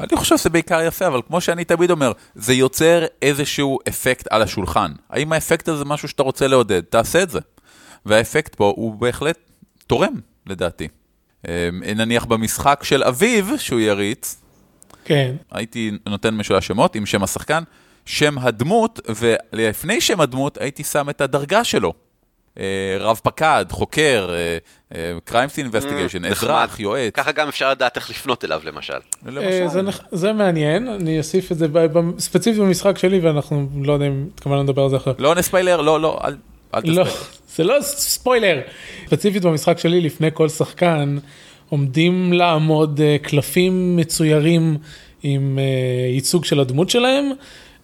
אני חושב שזה בעיקר יפה, אבל כמו שאני תמיד אומר, זה יוצר איזשהו אפקט על השולחן. האם האפקט הזה משהו שאתה רוצה לעודד? תעשה את זה. והאפקט פה הוא בהחלט תורם, לדעתי. אמ, נניח במשחק של אביב, שהוא יריץ, כן. הייתי נותן משולש שמות עם שם השחקן, שם הדמות, ולפני שם הדמות הייתי שם את הדרגה שלו. אה, רב פקד, חוקר, crimes אה, investigation, אה, אזרח, יועץ. ככה גם אפשר לדעת איך לפנות אליו למשל. זה מעניין, אני אוסיף את זה ספציפית במשחק שלי ואנחנו לא יודע אם התכוונו לדבר על זה אחר. לא נספיילר, לא, לא, אל לא, תספיילר. זה לא ספוילר. ספציפית במשחק שלי לפני כל שחקן עומדים לעמוד קלפים מצוירים עם ייצוג של הדמות שלהם.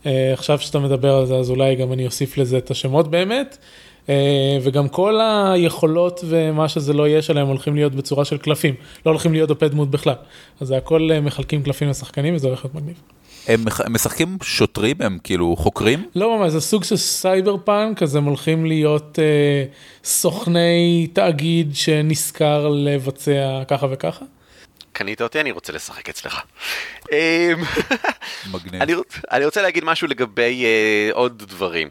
אה, עכשיו שאתה מדבר על זה, אז אולי גם אני אוסיף לזה את השמות באמת. אה, וגם כל היכולות ומה שזה לא יהיה שלהם הולכים להיות בצורה של קלפים, לא הולכים להיות דופי דמות בכלל. אז זה הכל אה, מחלקים קלפים לשחקנים וזה הולך להיות מגניב. הם משחקים שוטרים? הם כאילו חוקרים? לא ממש, זה סוג של סייבר פאנק, אז הם הולכים להיות אה, סוכני תאגיד שנשכר לבצע ככה וככה. קנית אותי, אני רוצה לשחק אצלך. אמ, מגניב. אני, אני רוצה להגיד משהו לגבי אה, עוד דברים.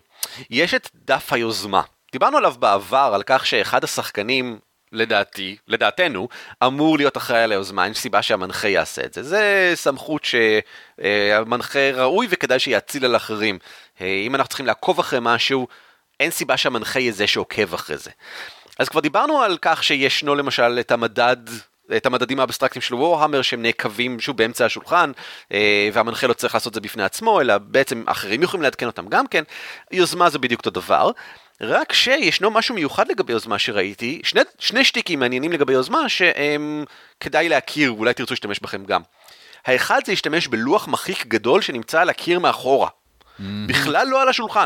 יש את דף היוזמה. דיברנו עליו בעבר, על כך שאחד השחקנים, לדעתי, לדעתנו, אמור להיות אחראי על היוזמה, אין סיבה שהמנחה יעשה את זה. זה סמכות שהמנחה ראוי וכדאי שיאציל על אחרים. אה, אם אנחנו צריכים לעקוב אחרי משהו, אין סיבה שהמנחה יהיה זה שעוקב אחרי זה. אז כבר דיברנו על כך שישנו למשל את המדד את המדדים האבסטרקטיים של וורהמר שהם נעקבים שוב באמצע השולחן אה, והמנחה לא צריך לעשות זה בפני עצמו אלא בעצם אחרים יכולים לעדכן אותם גם כן, יוזמה זה בדיוק אותו דבר. רק שישנו משהו מיוחד לגבי יוזמה שראיתי, שני, שני שטיקים מעניינים לגבי יוזמה שכדאי להכיר, אולי תרצו להשתמש בכם גם. האחד זה להשתמש בלוח מחיק גדול שנמצא על הקיר מאחורה. בכלל לא על השולחן.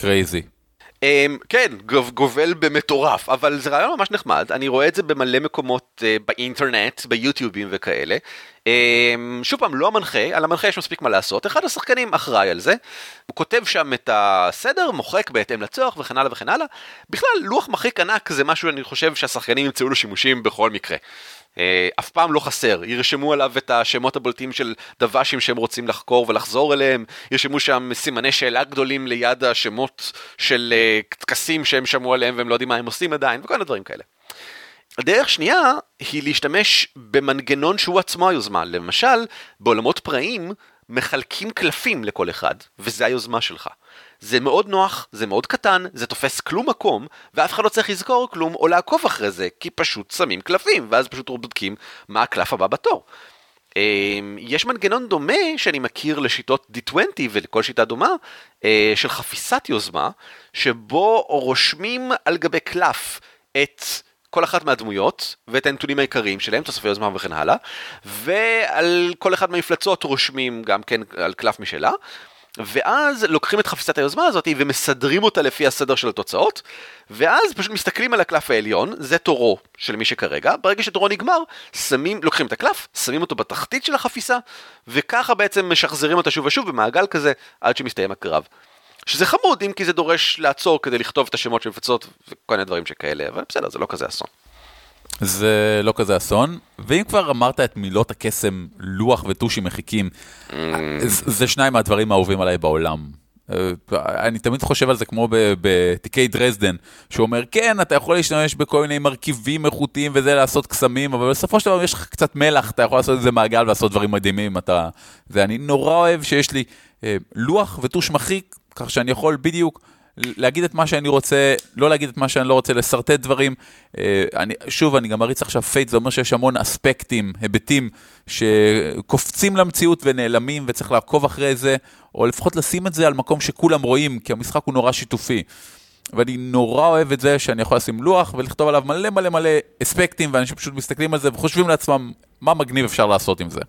Crazy. אמ, כן, גוב, גובל במטורף, אבל זה רעיון ממש נחמד, אני רואה את זה במלא מקומות אה, באינטרנט, ביוטיובים וכאלה. אמ, שוב פעם, לא המנחה, על המנחה יש מספיק מה לעשות, אחד השחקנים אחראי על זה, הוא כותב שם את הסדר, מוחק בהתאם לצורך וכן הלאה וכן הלאה. בכלל, לוח מחיק ענק זה משהו שאני חושב שהשחקנים ימצאו לו שימושים בכל מקרה. Uh, אף פעם לא חסר, ירשמו עליו את השמות הבולטים של דוושים שהם רוצים לחקור ולחזור אליהם, ירשמו שם סימני שאלה גדולים ליד השמות של uh, טקסים שהם שמעו עליהם והם לא יודעים מה הם עושים עדיין, וכל מיני דברים כאלה. הדרך שנייה היא להשתמש במנגנון שהוא עצמו היוזמה, למשל בעולמות פראיים מחלקים קלפים לכל אחד, וזה היוזמה שלך. זה מאוד נוח, זה מאוד קטן, זה תופס כלום מקום, ואף אחד לא צריך לזכור כלום או לעקוב אחרי זה, כי פשוט שמים קלפים, ואז פשוט בודקים מה הקלף הבא בתור. אמ, יש מנגנון דומה שאני מכיר לשיטות D20 ולכל שיטה דומה, אה, של חפיסת יוזמה, שבו רושמים על גבי קלף את כל אחת מהדמויות ואת הנתונים העיקריים שלהם, תוספי יוזמה וכן הלאה, ועל כל אחת מהמפלצות רושמים גם כן על קלף משלה. ואז לוקחים את חפיסת היוזמה הזאת ומסדרים אותה לפי הסדר של התוצאות, ואז פשוט מסתכלים על הקלף העליון, זה תורו של מי שכרגע, ברגע שתורו נגמר, שמים, לוקחים את הקלף, שמים אותו בתחתית של החפיסה, וככה בעצם משחזרים אותה שוב ושוב במעגל כזה, עד שמסתיים הקרב. שזה חמוד, אם כי זה דורש לעצור כדי לכתוב את השמות של מפצות וכל מיני דברים שכאלה, אבל בסדר, זה לא כזה אסון. זה לא כזה אסון, ואם כבר אמרת את מילות הקסם לוח וטושי מחיקים, אמ. זה שניים מהדברים האהובים עליי בעולם. אני תמיד חושב על זה כמו בתיקי דרזדן, שהוא אומר, כן, אתה יכול להשתמש בכל מיני מרכיבים איכותיים וזה לעשות קסמים, אבל בסופו של דבר יש לך קצת מלח, אתה יכול לעשות איזה מעגל ולעשות דברים מדהימים. אתה... ואני נורא אוהב שיש לי אה, לוח וטוש מחיק, כך שאני יכול בדיוק להגיד את מה שאני רוצה, לא להגיד את מה שאני לא רוצה, לשרטט דברים. אה, אני, שוב, אני גם מריץ עכשיו Fate, זה אומר שיש המון אספקטים, היבטים, שקופצים למציאות ונעלמים וצריך לעקוב אחרי זה, או לפחות לשים את זה על מקום שכולם רואים, כי המשחק הוא נורא שיתופי. ואני נורא אוהב את זה שאני יכול לשים לוח ולכתוב עליו מלא מלא מלא אספקטים, ואנשים פשוט מסתכלים על זה וחושבים לעצמם מה מגניב אפשר לעשות עם זה.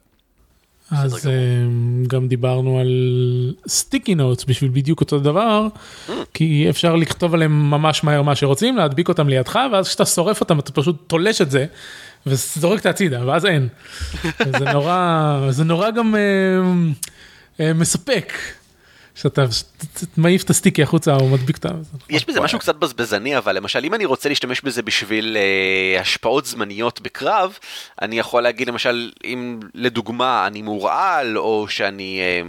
אז אמ, גם דיברנו על סטיקי נוטס בשביל בדיוק אותו דבר, כי אפשר לכתוב עליהם ממש מהר מה שרוצים, להדביק אותם לידך, ואז כשאתה שורף אותם אתה פשוט תולש את זה, וזורק את הצידה, ואז אין. זה נורא, זה נורא גם אה, אה, מספק. שאתה מעיף את הסטיקי החוצה או מדביק את ה... יש בזה משהו קצת בזבזני אבל למשל אם אני רוצה להשתמש בזה בשביל אה, השפעות זמניות בקרב אני יכול להגיד למשל אם לדוגמה אני מורעל או שאני אה,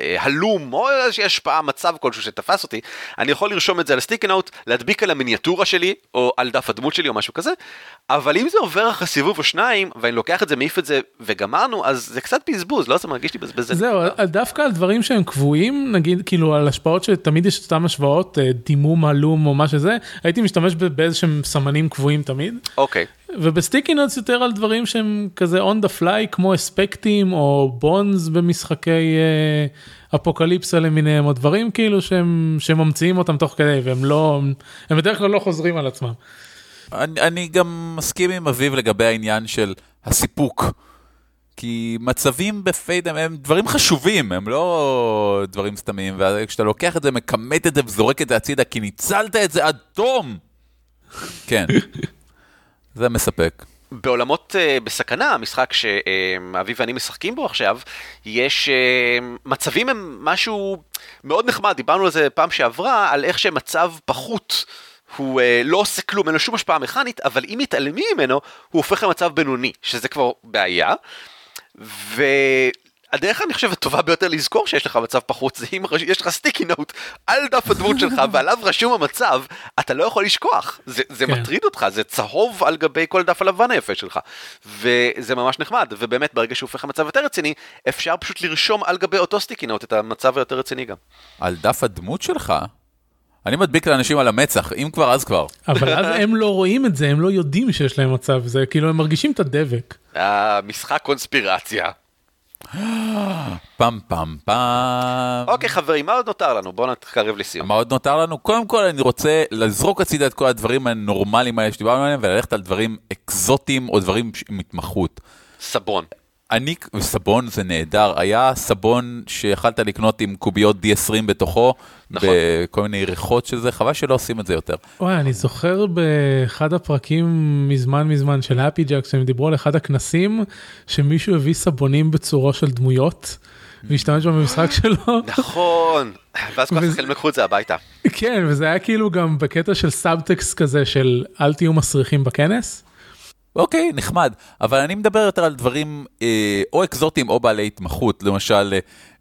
אה, הלום או איזושהי השפעה מצב כלשהו שתפס אותי אני יכול לרשום את זה על הסטיקי נוט להדביק על המיניאטורה שלי או על דף הדמות שלי או משהו כזה אבל אם זה עובר אחרי סיבוב או שניים ואני לוקח את זה מעיף את זה וגמרנו אז זה קצת בזבוז לא זה מרגיש לי בזבזני. זהו דווקא על דברים שהם קבועים נגיד כאילו על השפעות שתמיד יש אותם השוואות אה, דימום הלום או מה שזה הייתי משתמש באיזשהם סמנים קבועים תמיד. אוקיי. ובסטיקי נוטס יותר על דברים שהם כזה on the fly כמו אספקטים או בונז במשחקי אה, אפוקליפסה למיניהם או דברים כאילו שהם שממציאים אותם תוך כדי והם לא הם בדרך כלל לא חוזרים על עצמם. אני, אני גם מסכים עם אביב לגבי העניין של הסיפוק. כי מצבים בפייד הם, הם דברים חשובים, הם לא דברים סתמים, וכשאתה לוקח את זה, מכמת את זה וזורק את זה הצידה, כי ניצלת את זה עד תום. כן, זה מספק. בעולמות uh, בסכנה, המשחק שאביב uh, ואני משחקים בו עכשיו, יש uh, מצבים הם משהו מאוד נחמד, דיברנו על זה פעם שעברה, על איך שמצב פחות הוא uh, לא עושה כלום, אין לו שום השפעה מכנית, אבל אם מתעלמים ממנו, הוא הופך למצב בינוני, שזה כבר בעיה. והדרך אני חושב הטובה ביותר לזכור שיש לך מצב פחות זה אם יש לך סטיקי נוט על דף הדמות שלך ועליו רשום המצב אתה לא יכול לשכוח זה, זה כן. מטריד אותך זה צהוב על גבי כל דף הלבן היפה שלך וזה ממש נחמד ובאמת ברגע שהוא הופך למצב יותר רציני אפשר פשוט לרשום על גבי אותו סטיקי נוט את המצב היותר רציני גם. על דף הדמות שלך? אני מדביק לאנשים על המצח, אם כבר אז כבר. אבל אז הם לא רואים את זה, הם לא יודעים שיש להם מצב, זה כאילו הם מרגישים את הדבק. המשחק קונספירציה. פעם פעם פעם. אוקיי חברים, מה עוד נותר לנו? בואו נתקרב לסיום. מה עוד נותר לנו? קודם כל אני רוצה לזרוק הצידה את כל הדברים הנורמליים האלה שדיברנו עליהם וללכת על דברים אקזוטיים או דברים עם התמחות. סברון. אני, סבון זה נהדר, היה סבון שיכלת לקנות עם קוביות D20 בתוכו, נכון. בכל מיני ריחות של זה, חבל שלא עושים את זה יותר. וואי, אני זוכר באחד הפרקים מזמן מזמן של Happy Jacks, שהם דיברו על אחד הכנסים, שמישהו הביא סבונים בצורות של דמויות, והשתמש במשחק שלו. נכון, ואז כל וזה- השחקנים לקחו את זה הביתה. כן, וזה היה כאילו גם בקטע של סאבטקסט כזה של אל תהיו מסריחים בכנס. אוקיי, נחמד, אבל אני מדבר יותר על דברים אה, או אקזוטיים או בעלי התמחות, למשל,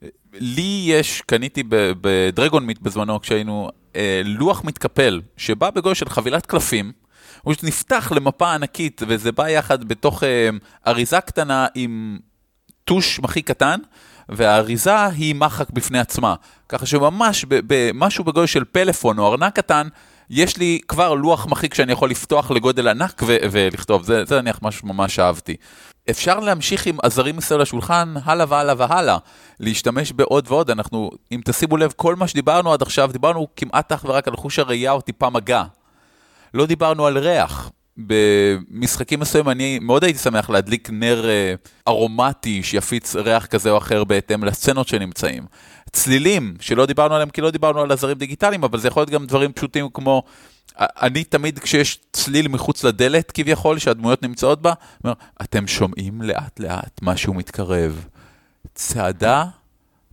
אה, לי יש, קניתי בדרגון מיט בזמנו כשהיינו, אה, לוח מתקפל, שבא בגודל של חבילת קלפים, הוא נפתח למפה ענקית, וזה בא יחד בתוך אה, אריזה קטנה עם טוש הכי קטן, והאריזה היא מחק בפני עצמה. ככה שממש במשהו בגודל של פלאפון או ארנק קטן, יש לי כבר לוח מחיק שאני יכול לפתוח לגודל ענק ו- ולכתוב, זה, זה נניח משהו שממש אהבתי. אפשר להמשיך עם עזרים מסביב לשולחן, הלאה והלאה והלאה, להשתמש בעוד ועוד, אנחנו, אם תשימו לב, כל מה שדיברנו עד עכשיו, דיברנו כמעט אך ורק על חוש הראייה או טיפה מגע. לא דיברנו על ריח. במשחקים מסוימים אני מאוד הייתי שמח להדליק נר אה, ארומטי שיפיץ ריח כזה או אחר בהתאם לסצנות שנמצאים. צלילים, שלא דיברנו עליהם כי לא דיברנו על עזרים דיגיטליים, אבל זה יכול להיות גם דברים פשוטים כמו, אני תמיד כשיש צליל מחוץ לדלת כביכול, שהדמויות נמצאות בה, אומר, אתם שומעים לאט לאט משהו מתקרב. צעדה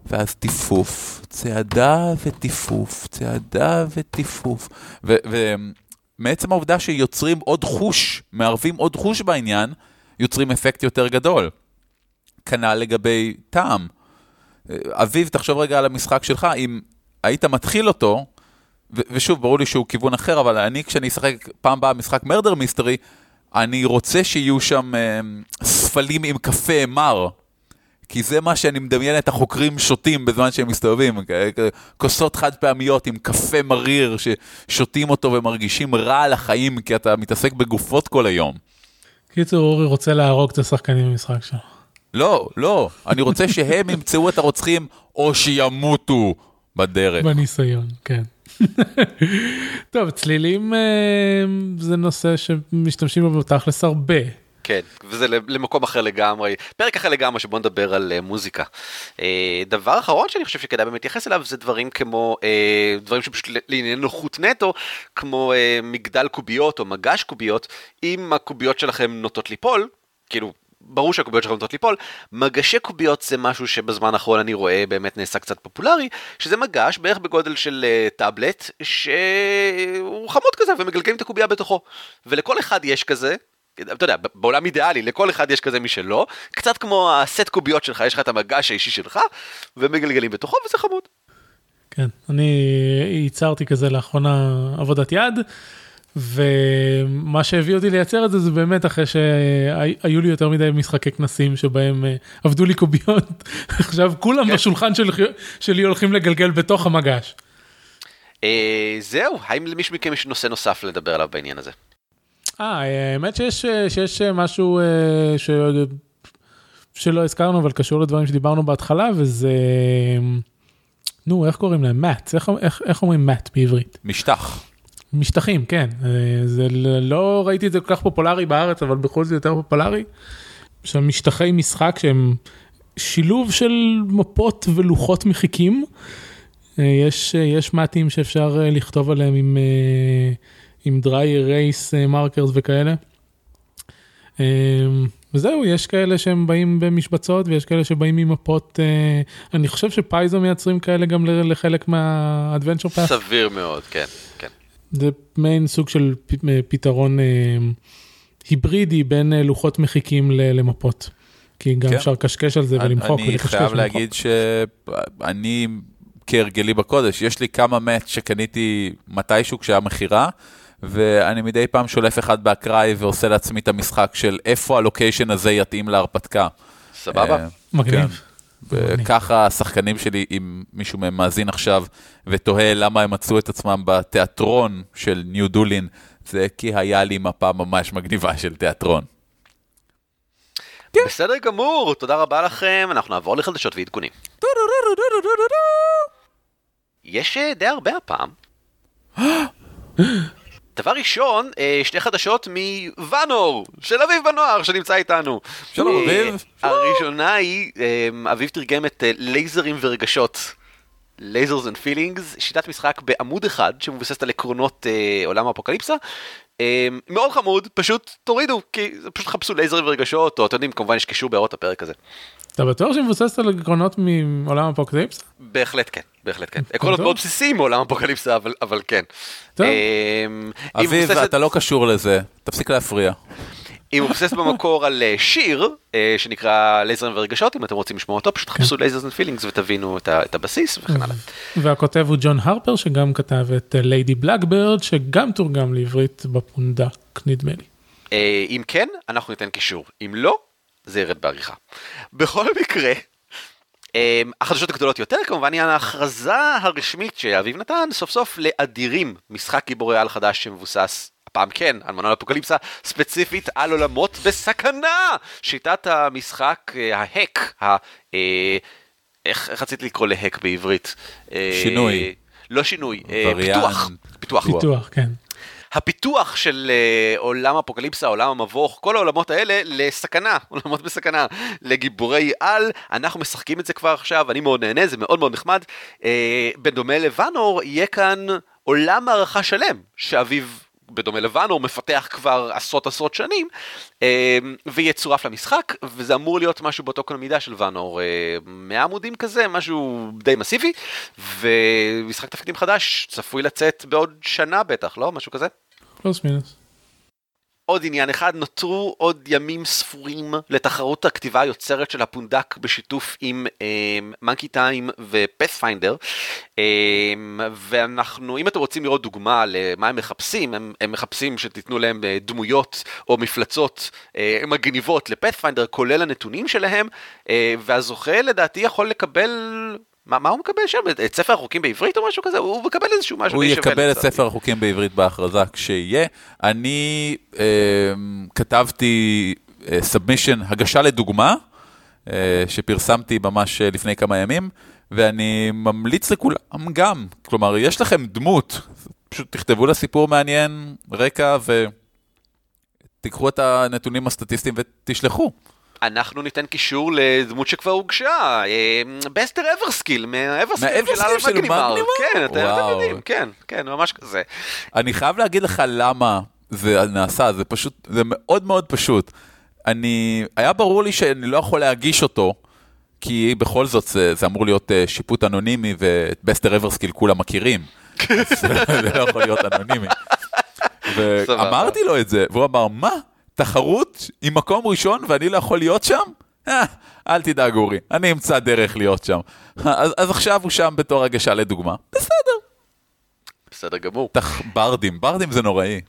ואז טיפוף, צעדה וטיפוף, צעדה וטיפוף. ומעצם העובדה שיוצרים עוד חוש, מערבים עוד חוש בעניין, יוצרים אפקט יותר גדול. כנ"ל לגבי טעם. אה, אביב, תחשוב רגע על המשחק שלך, אם היית מתחיל אותו, ו- ושוב, ברור לי שהוא כיוון אחר, אבל אני, כשאני אשחק פעם באה משחק מרדר מיסטרי, אני רוצה שיהיו שם אה, ספלים עם קפה מר. כי זה מה שאני מדמיין את החוקרים שותים בזמן שהם מסתובבים, כוסות חד פעמיות עם קפה מריר ששותים אותו ומרגישים רע על החיים כי אתה מתעסק בגופות כל היום. קיצור, אורי רוצה להרוג את השחקנים במשחק שלו. לא, לא, אני רוצה שהם ימצאו את הרוצחים או שימותו בדרך. בניסיון, כן. טוב, צלילים אה, זה נושא שמשתמשים בו בתכלס הרבה. כן, וזה למקום אחר לגמרי, פרק אחר לגמרי שבוא נדבר על uh, מוזיקה. Uh, דבר אחרון שאני חושב שכדאי באמת להתייחס אליו זה דברים כמו, דברים שפשוט לעניין נוחות נטו, כמו מגדל קוביות או מגש קוביות, אם הקוביות שלכם נוטות ליפול, כאילו... ברור שהקוביות שלכם נוטות ליפול, מגשי קוביות זה משהו שבזמן האחרון אני רואה באמת נעשה קצת פופולרי, שזה מגש בערך בגודל של uh, טאבלט, שהוא חמוד כזה ומגלגלים את הקובייה בתוכו. ולכל אחד יש כזה, אתה יודע, בעולם אידיאלי, לכל אחד יש כזה משלו, קצת כמו הסט קוביות שלך, יש לך את המגש האישי שלך, ומגלגלים בתוכו, וזה חמוד. כן, אני ייצרתי כזה לאחרונה עבודת יד, ומה שהביא אותי לייצר את זה זה באמת אחרי שהיו לי יותר מדי משחקי כנסים שבהם אה, עבדו לי קוביות, עכשיו כולם כן. בשולחן של, שלי הולכים לגלגל בתוך המגש. אה, זהו, האם למישהו מכם יש נושא נוסף לדבר עליו בעניין הזה? אה, האמת שיש, אה, שיש משהו אה, ש... שלא הזכרנו אבל קשור לדברים שדיברנו בהתחלה וזה, נו איך קוראים להם? מאט, איך, איך, איך אומרים מאט בעברית? משטח. משטחים, כן. אה, זה לא ראיתי את זה כל כך פופולרי בארץ, אבל בחו"ל זה יותר פופולרי. שם משטחי משחק שהם שילוב של מפות ולוחות מחיקים. אה, יש, אה, יש מעטים שאפשר לכתוב עליהם עם, עם dry erase markers וכאלה. וזהו, יש כאלה שהם באים במשבצות ויש כאלה שבאים עם מפות. אני חושב שפייזו מייצרים כאלה גם לחלק מה-adventure. סביר מאוד, כן, כן. זה מעין סוג של אה, פתרון אה, היברידי בין אה, לוחות מחיקים ל- למפות. כי גם כן. אפשר לקשקש על זה ולמחוק אני ולקשקש חייב ולמחוק. להגיד שאני כהרגלי בקודש, יש לי כמה מאט שקניתי מתישהו כשהיה מכירה, ואני מדי פעם שולף אחד באקראי ועושה לעצמי את המשחק של איפה הלוקיישן הזה יתאים להרפתקה. סבבה? אה, מגניב. כן. וככה השחקנים שלי, אם מישהו מהם מאזין עכשיו ותוהה למה הם מצאו את עצמם בתיאטרון של ניו דולין, זה כי היה לי מפה ממש מגניבה של תיאטרון. בסדר גמור, תודה רבה לכם, אנחנו נעבור לחדשות ועדכונים. יש אה, די הרבה הפעם. דבר ראשון, אה, שתי חדשות מוואנור, של אביב בנוער, שנמצא איתנו. שלום, אה, אביב. הראשונה היא, אה, אביב תרגם את לייזרים ורגשות. Lasers and Feelings, שיטת משחק בעמוד אחד שמבוססת על עקרונות אה, עולם האפוקליפסה. אה, מאוד חמוד, פשוט תורידו, כי פשוט חפשו לייזרים ורגשות, או אתם יודעים, כמובן יש קישור בהערות הפרק הזה. אתה בטוח שהיא מבוססת על עקרונות מעולם אפוקליפסה? בהחלט כן, בהחלט כן. עקרונות טוב. מאוד בסיסיים מעולם אפוקליפסה, אבל, אבל כן. טוב. אה, היא אביב, מבוססת- אתה לא קשור לזה, תפסיק להפריע. היא מבוססת במקור על אה, שיר אה, שנקרא לייזרים ורגשות, אם אתם רוצים לשמוע אותו, פשוט חפשו Lasers and Feelings ותבינו את הבסיס וכן הלאה. והכותב הוא ג'ון הרפר שגם כתב את Lady Blackbird שגם תורגם לעברית בפונדק נדמה לי. אה, אם כן, אנחנו ניתן קישור. אם לא, זה ירד בעריכה. בכל מקרה, אה, החדשות הגדולות יותר כמובן היא ההכרזה הרשמית שאביב נתן סוף סוף לאדירים, משחק גיבורי על חדש שמבוסס. הפעם כן, על מנוע אפוקליפסה, ספציפית על עולמות בסכנה! שיטת המשחק, אה, ההק, ה... אה, איך, איך רציתי לקרוא להק בעברית? אה, שינוי. לא שינוי, וריאנט. פיתוח. פיתוח. פיתוח, כן. הפיתוח של uh, עולם אפוקליפסה, עולם המבוך, כל העולמות האלה לסכנה, עולמות בסכנה, לגיבורי על, אנחנו משחקים את זה כבר עכשיו, אני מאוד נהנה, זה מאוד מאוד נחמד. Uh, בדומה לוואנור, יהיה כאן עולם הערכה שלם, שאביו... בדומה לוואנור, מפתח כבר עשרות עשרות שנים, אה, ויצורף למשחק, וזה אמור להיות משהו באותו קנה מידה של ואנור, אה, 100 עמודים כזה, משהו די מסיבי, ומשחק תפקידים חדש צפוי לצאת בעוד שנה בטח, לא? משהו כזה? פלוס מינוס. עוד עניין אחד, נותרו עוד ימים ספורים לתחרות הכתיבה היוצרת של הפונדק בשיתוף עם מנקי טיים ופאת'פיינדר. ואנחנו, אם אתם רוצים לראות דוגמה למה הם מחפשים, הם, הם מחפשים שתיתנו להם אה, דמויות או מפלצות אה, מגניבות לפאת'פיינדר, כולל הנתונים שלהם, אה, והזוכה לדעתי יכול לקבל... מה, מה הוא מקבל שם? את ספר החוקים בעברית או משהו כזה? הוא מקבל איזשהו משהו הוא יקבל את. ספר החוקים בעברית בהכרזה כשיהיה. אני אה, כתבתי סאבמישן, הגשה לדוגמה, אה, שפרסמתי ממש אה, לפני כמה ימים, ואני ממליץ לכולם גם, כלומר, יש לכם דמות, פשוט תכתבו לה סיפור מעניין, רקע, ותיקחו את הנתונים הסטטיסטיים ותשלחו. אנחנו ניתן קישור לדמות שכבר הוגשה, אה, בסטר אברסקיל, מהאברסקיל של מגנימר. כן, אתם יודעים, כן, כן, ממש כזה. אני חייב להגיד לך למה זה נעשה, זה פשוט, זה מאוד מאוד פשוט. אני, היה ברור לי שאני לא יכול להגיש אותו, כי בכל זאת זה, זה אמור להיות אה, שיפוט אנונימי, ואת בסטר אברסקיל כולם מכירים. אז זה לא יכול להיות אנונימי. ואמרתי לו את זה, והוא אמר, מה? תחרות עם מקום ראשון ואני לא יכול להיות שם? אה, אל תדאג אורי, אני אמצא דרך להיות שם. אז, אז עכשיו הוא שם בתור הגשה לדוגמה. בסדר. בסדר גמור. תח... ברדים, ברדים זה נוראי.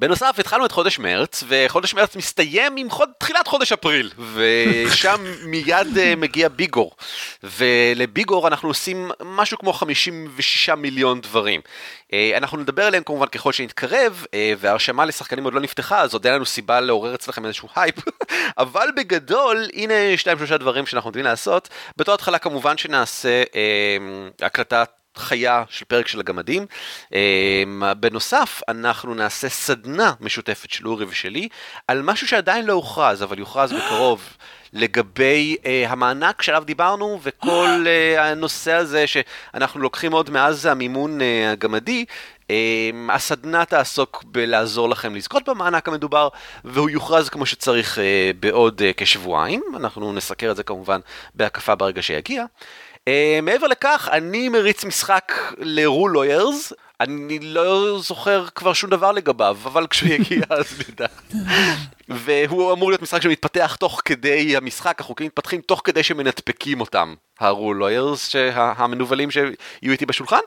בנוסף, התחלנו את חודש מרץ, וחודש מרץ מסתיים עם חוד... תחילת חודש אפריל, ושם מיד אה, מגיע ביגור. ולביגור אנחנו עושים משהו כמו 56 מיליון דברים. אה, אנחנו נדבר עליהם כמובן ככל שנתקרב, אה, וההרשמה לשחקנים עוד לא נפתחה, אז עוד אין לנו סיבה לעורר אצלכם איזשהו הייפ. אבל בגדול, הנה שניים שלושה דברים שאנחנו נותנים לעשות. בתור התחלה כמובן שנעשה אה, הקלטת חיה של פרק של הגמדים. אמ, בנוסף, אנחנו נעשה סדנה משותפת של אורי ושלי על משהו שעדיין לא הוכרז, אבל יוכרז בקרוב. לגבי אה, המענק שעליו דיברנו וכל אה, הנושא הזה שאנחנו לוקחים עוד מאז המימון אה, הגמדי, um, הסדנה תעסוק בלעזור לכם לזכות במענק המדובר והוא יוכרז כמו שצריך uh, בעוד uh, כשבועיים, אנחנו נסקר את זה כמובן בהקפה ברגע שיגיע. Uh, מעבר לכך, אני מריץ משחק ל-rule lawyers, אני לא זוכר כבר שום דבר לגביו, אבל כשהוא יגיע אז נדע. והוא אמור להיות משחק שמתפתח תוך כדי המשחק, החוקים מתפתחים תוך כדי שמנתפקים אותם, lawyers, שה- המנוולים שיהיו איתי בשולחן,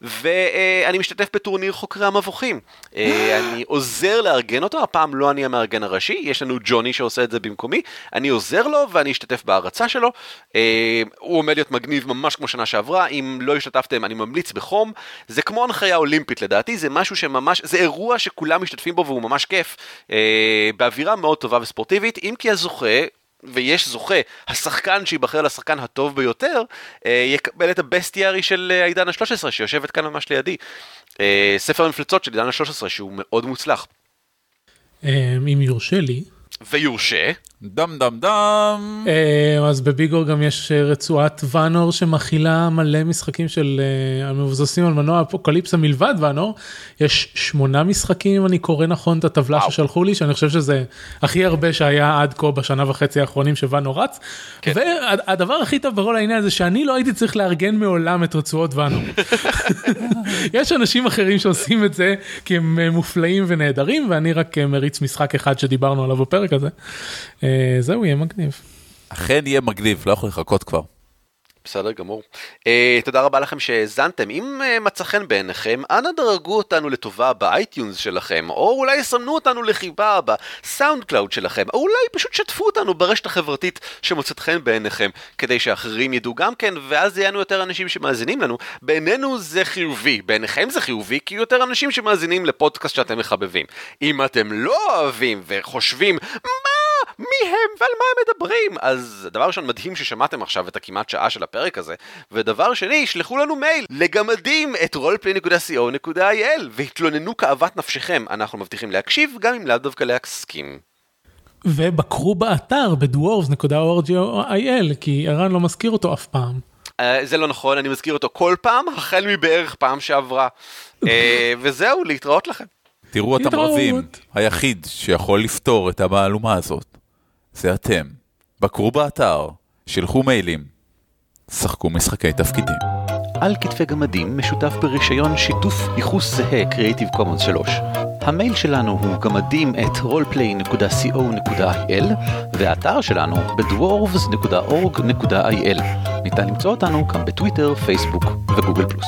ואני משתתף בטורניר חוקרי המבוכים. אה, אני עוזר לארגן אותו, הפעם לא אני המארגן הראשי, יש לנו ג'וני שעושה את זה במקומי, אני עוזר לו ואני אשתתף בהרצה שלו. אה, הוא עומד להיות מגניב ממש כמו שנה שעברה, אם לא השתתפתם אני ממליץ בחום. זה כמו הנחיה אולימפית לדעתי, זה משהו שממש, זה אירוע שכולם משתתפים בו והוא ממש כיף, אה, באווירה מאוד טובה וספורטיבית, אם כי הזוכה... ויש זוכה, השחקן שייבחר לשחקן הטוב ביותר, אה, יקבל את הבסטיארי של אה, העידן ה-13 שיושבת כאן ממש לידי. אה, ספר המפלצות של עידן ה-13 שהוא מאוד מוצלח. אם יורשה לי. ויורשה. דם דם דם. אה, אז בביגור גם יש אה, רצועת ואנור שמכילה מלא משחקים של אה, המבוססים על מנוע אפוקליפסה מלבד ואנור. יש שמונה משחקים אם אני קורא נכון את הטבלה. ששלחו לי שאני חושב שזה הכי הרבה שהיה עד כה בשנה וחצי האחרונים שוואנור רץ. כן. והדבר הכי טוב בכל העניין זה שאני לא הייתי צריך לארגן מעולם את רצועות ואנור. יש אנשים אחרים שעושים את זה כי הם אה, מופלאים ונהדרים ואני רק אה, מריץ משחק אחד שדיברנו עליו בפרק הזה. אה, זהו יהיה מגניב. אכן יהיה מגניב, לא יכול לחכות כבר. בסדר גמור. אה, תודה רבה לכם שהאזנתם. אם אה, מצא חן בעיניכם, אנא דרגו אותנו לטובה ב iTunes שלכם, או אולי סמנו אותנו לחיבה ב SoundCloud שלכם, או אולי פשוט שתפו אותנו ברשת החברתית שמוצאת חן בעיניכם, כדי שאחרים ידעו גם כן, ואז יהיו לנו יותר אנשים שמאזינים לנו. בעינינו זה חיובי, בעיניכם זה חיובי, כי יותר אנשים שמאזינים לפודקאסט שאתם מחבבים. אם אתם לא אוהבים וחושבים, מה? מי הם ועל מה הם מדברים? אז דבר ראשון, מדהים ששמעתם עכשיו את הכמעט שעה של הפרק הזה, ודבר שני, שלחו לנו מייל לגמדים את roleplay.co.il והתלוננו כאוות נפשכם, אנחנו מבטיחים להקשיב גם אם לאו דווקא להסכים. ובקרו באתר בדוורס.org.il כי ערן לא מזכיר אותו אף פעם. Uh, זה לא נכון, אני מזכיר אותו כל פעם, החל מבערך פעם שעברה. uh, וזהו, להתראות לכם. תראו את להתראות. המרבים, היחיד שיכול לפתור את המהלומה הזאת, זה אתם. בקרו באתר, שלחו מיילים, שחקו משחקי תפקידים. על כתפי גמדים משותף ברישיון שיתוף ייחוס זהה Creative Commons 3. המייל שלנו הוא גמדים את roleplay.co.il והאתר שלנו בדוורבס.org.il. ניתן למצוא אותנו גם בטוויטר, פייסבוק וגוגל פלוס.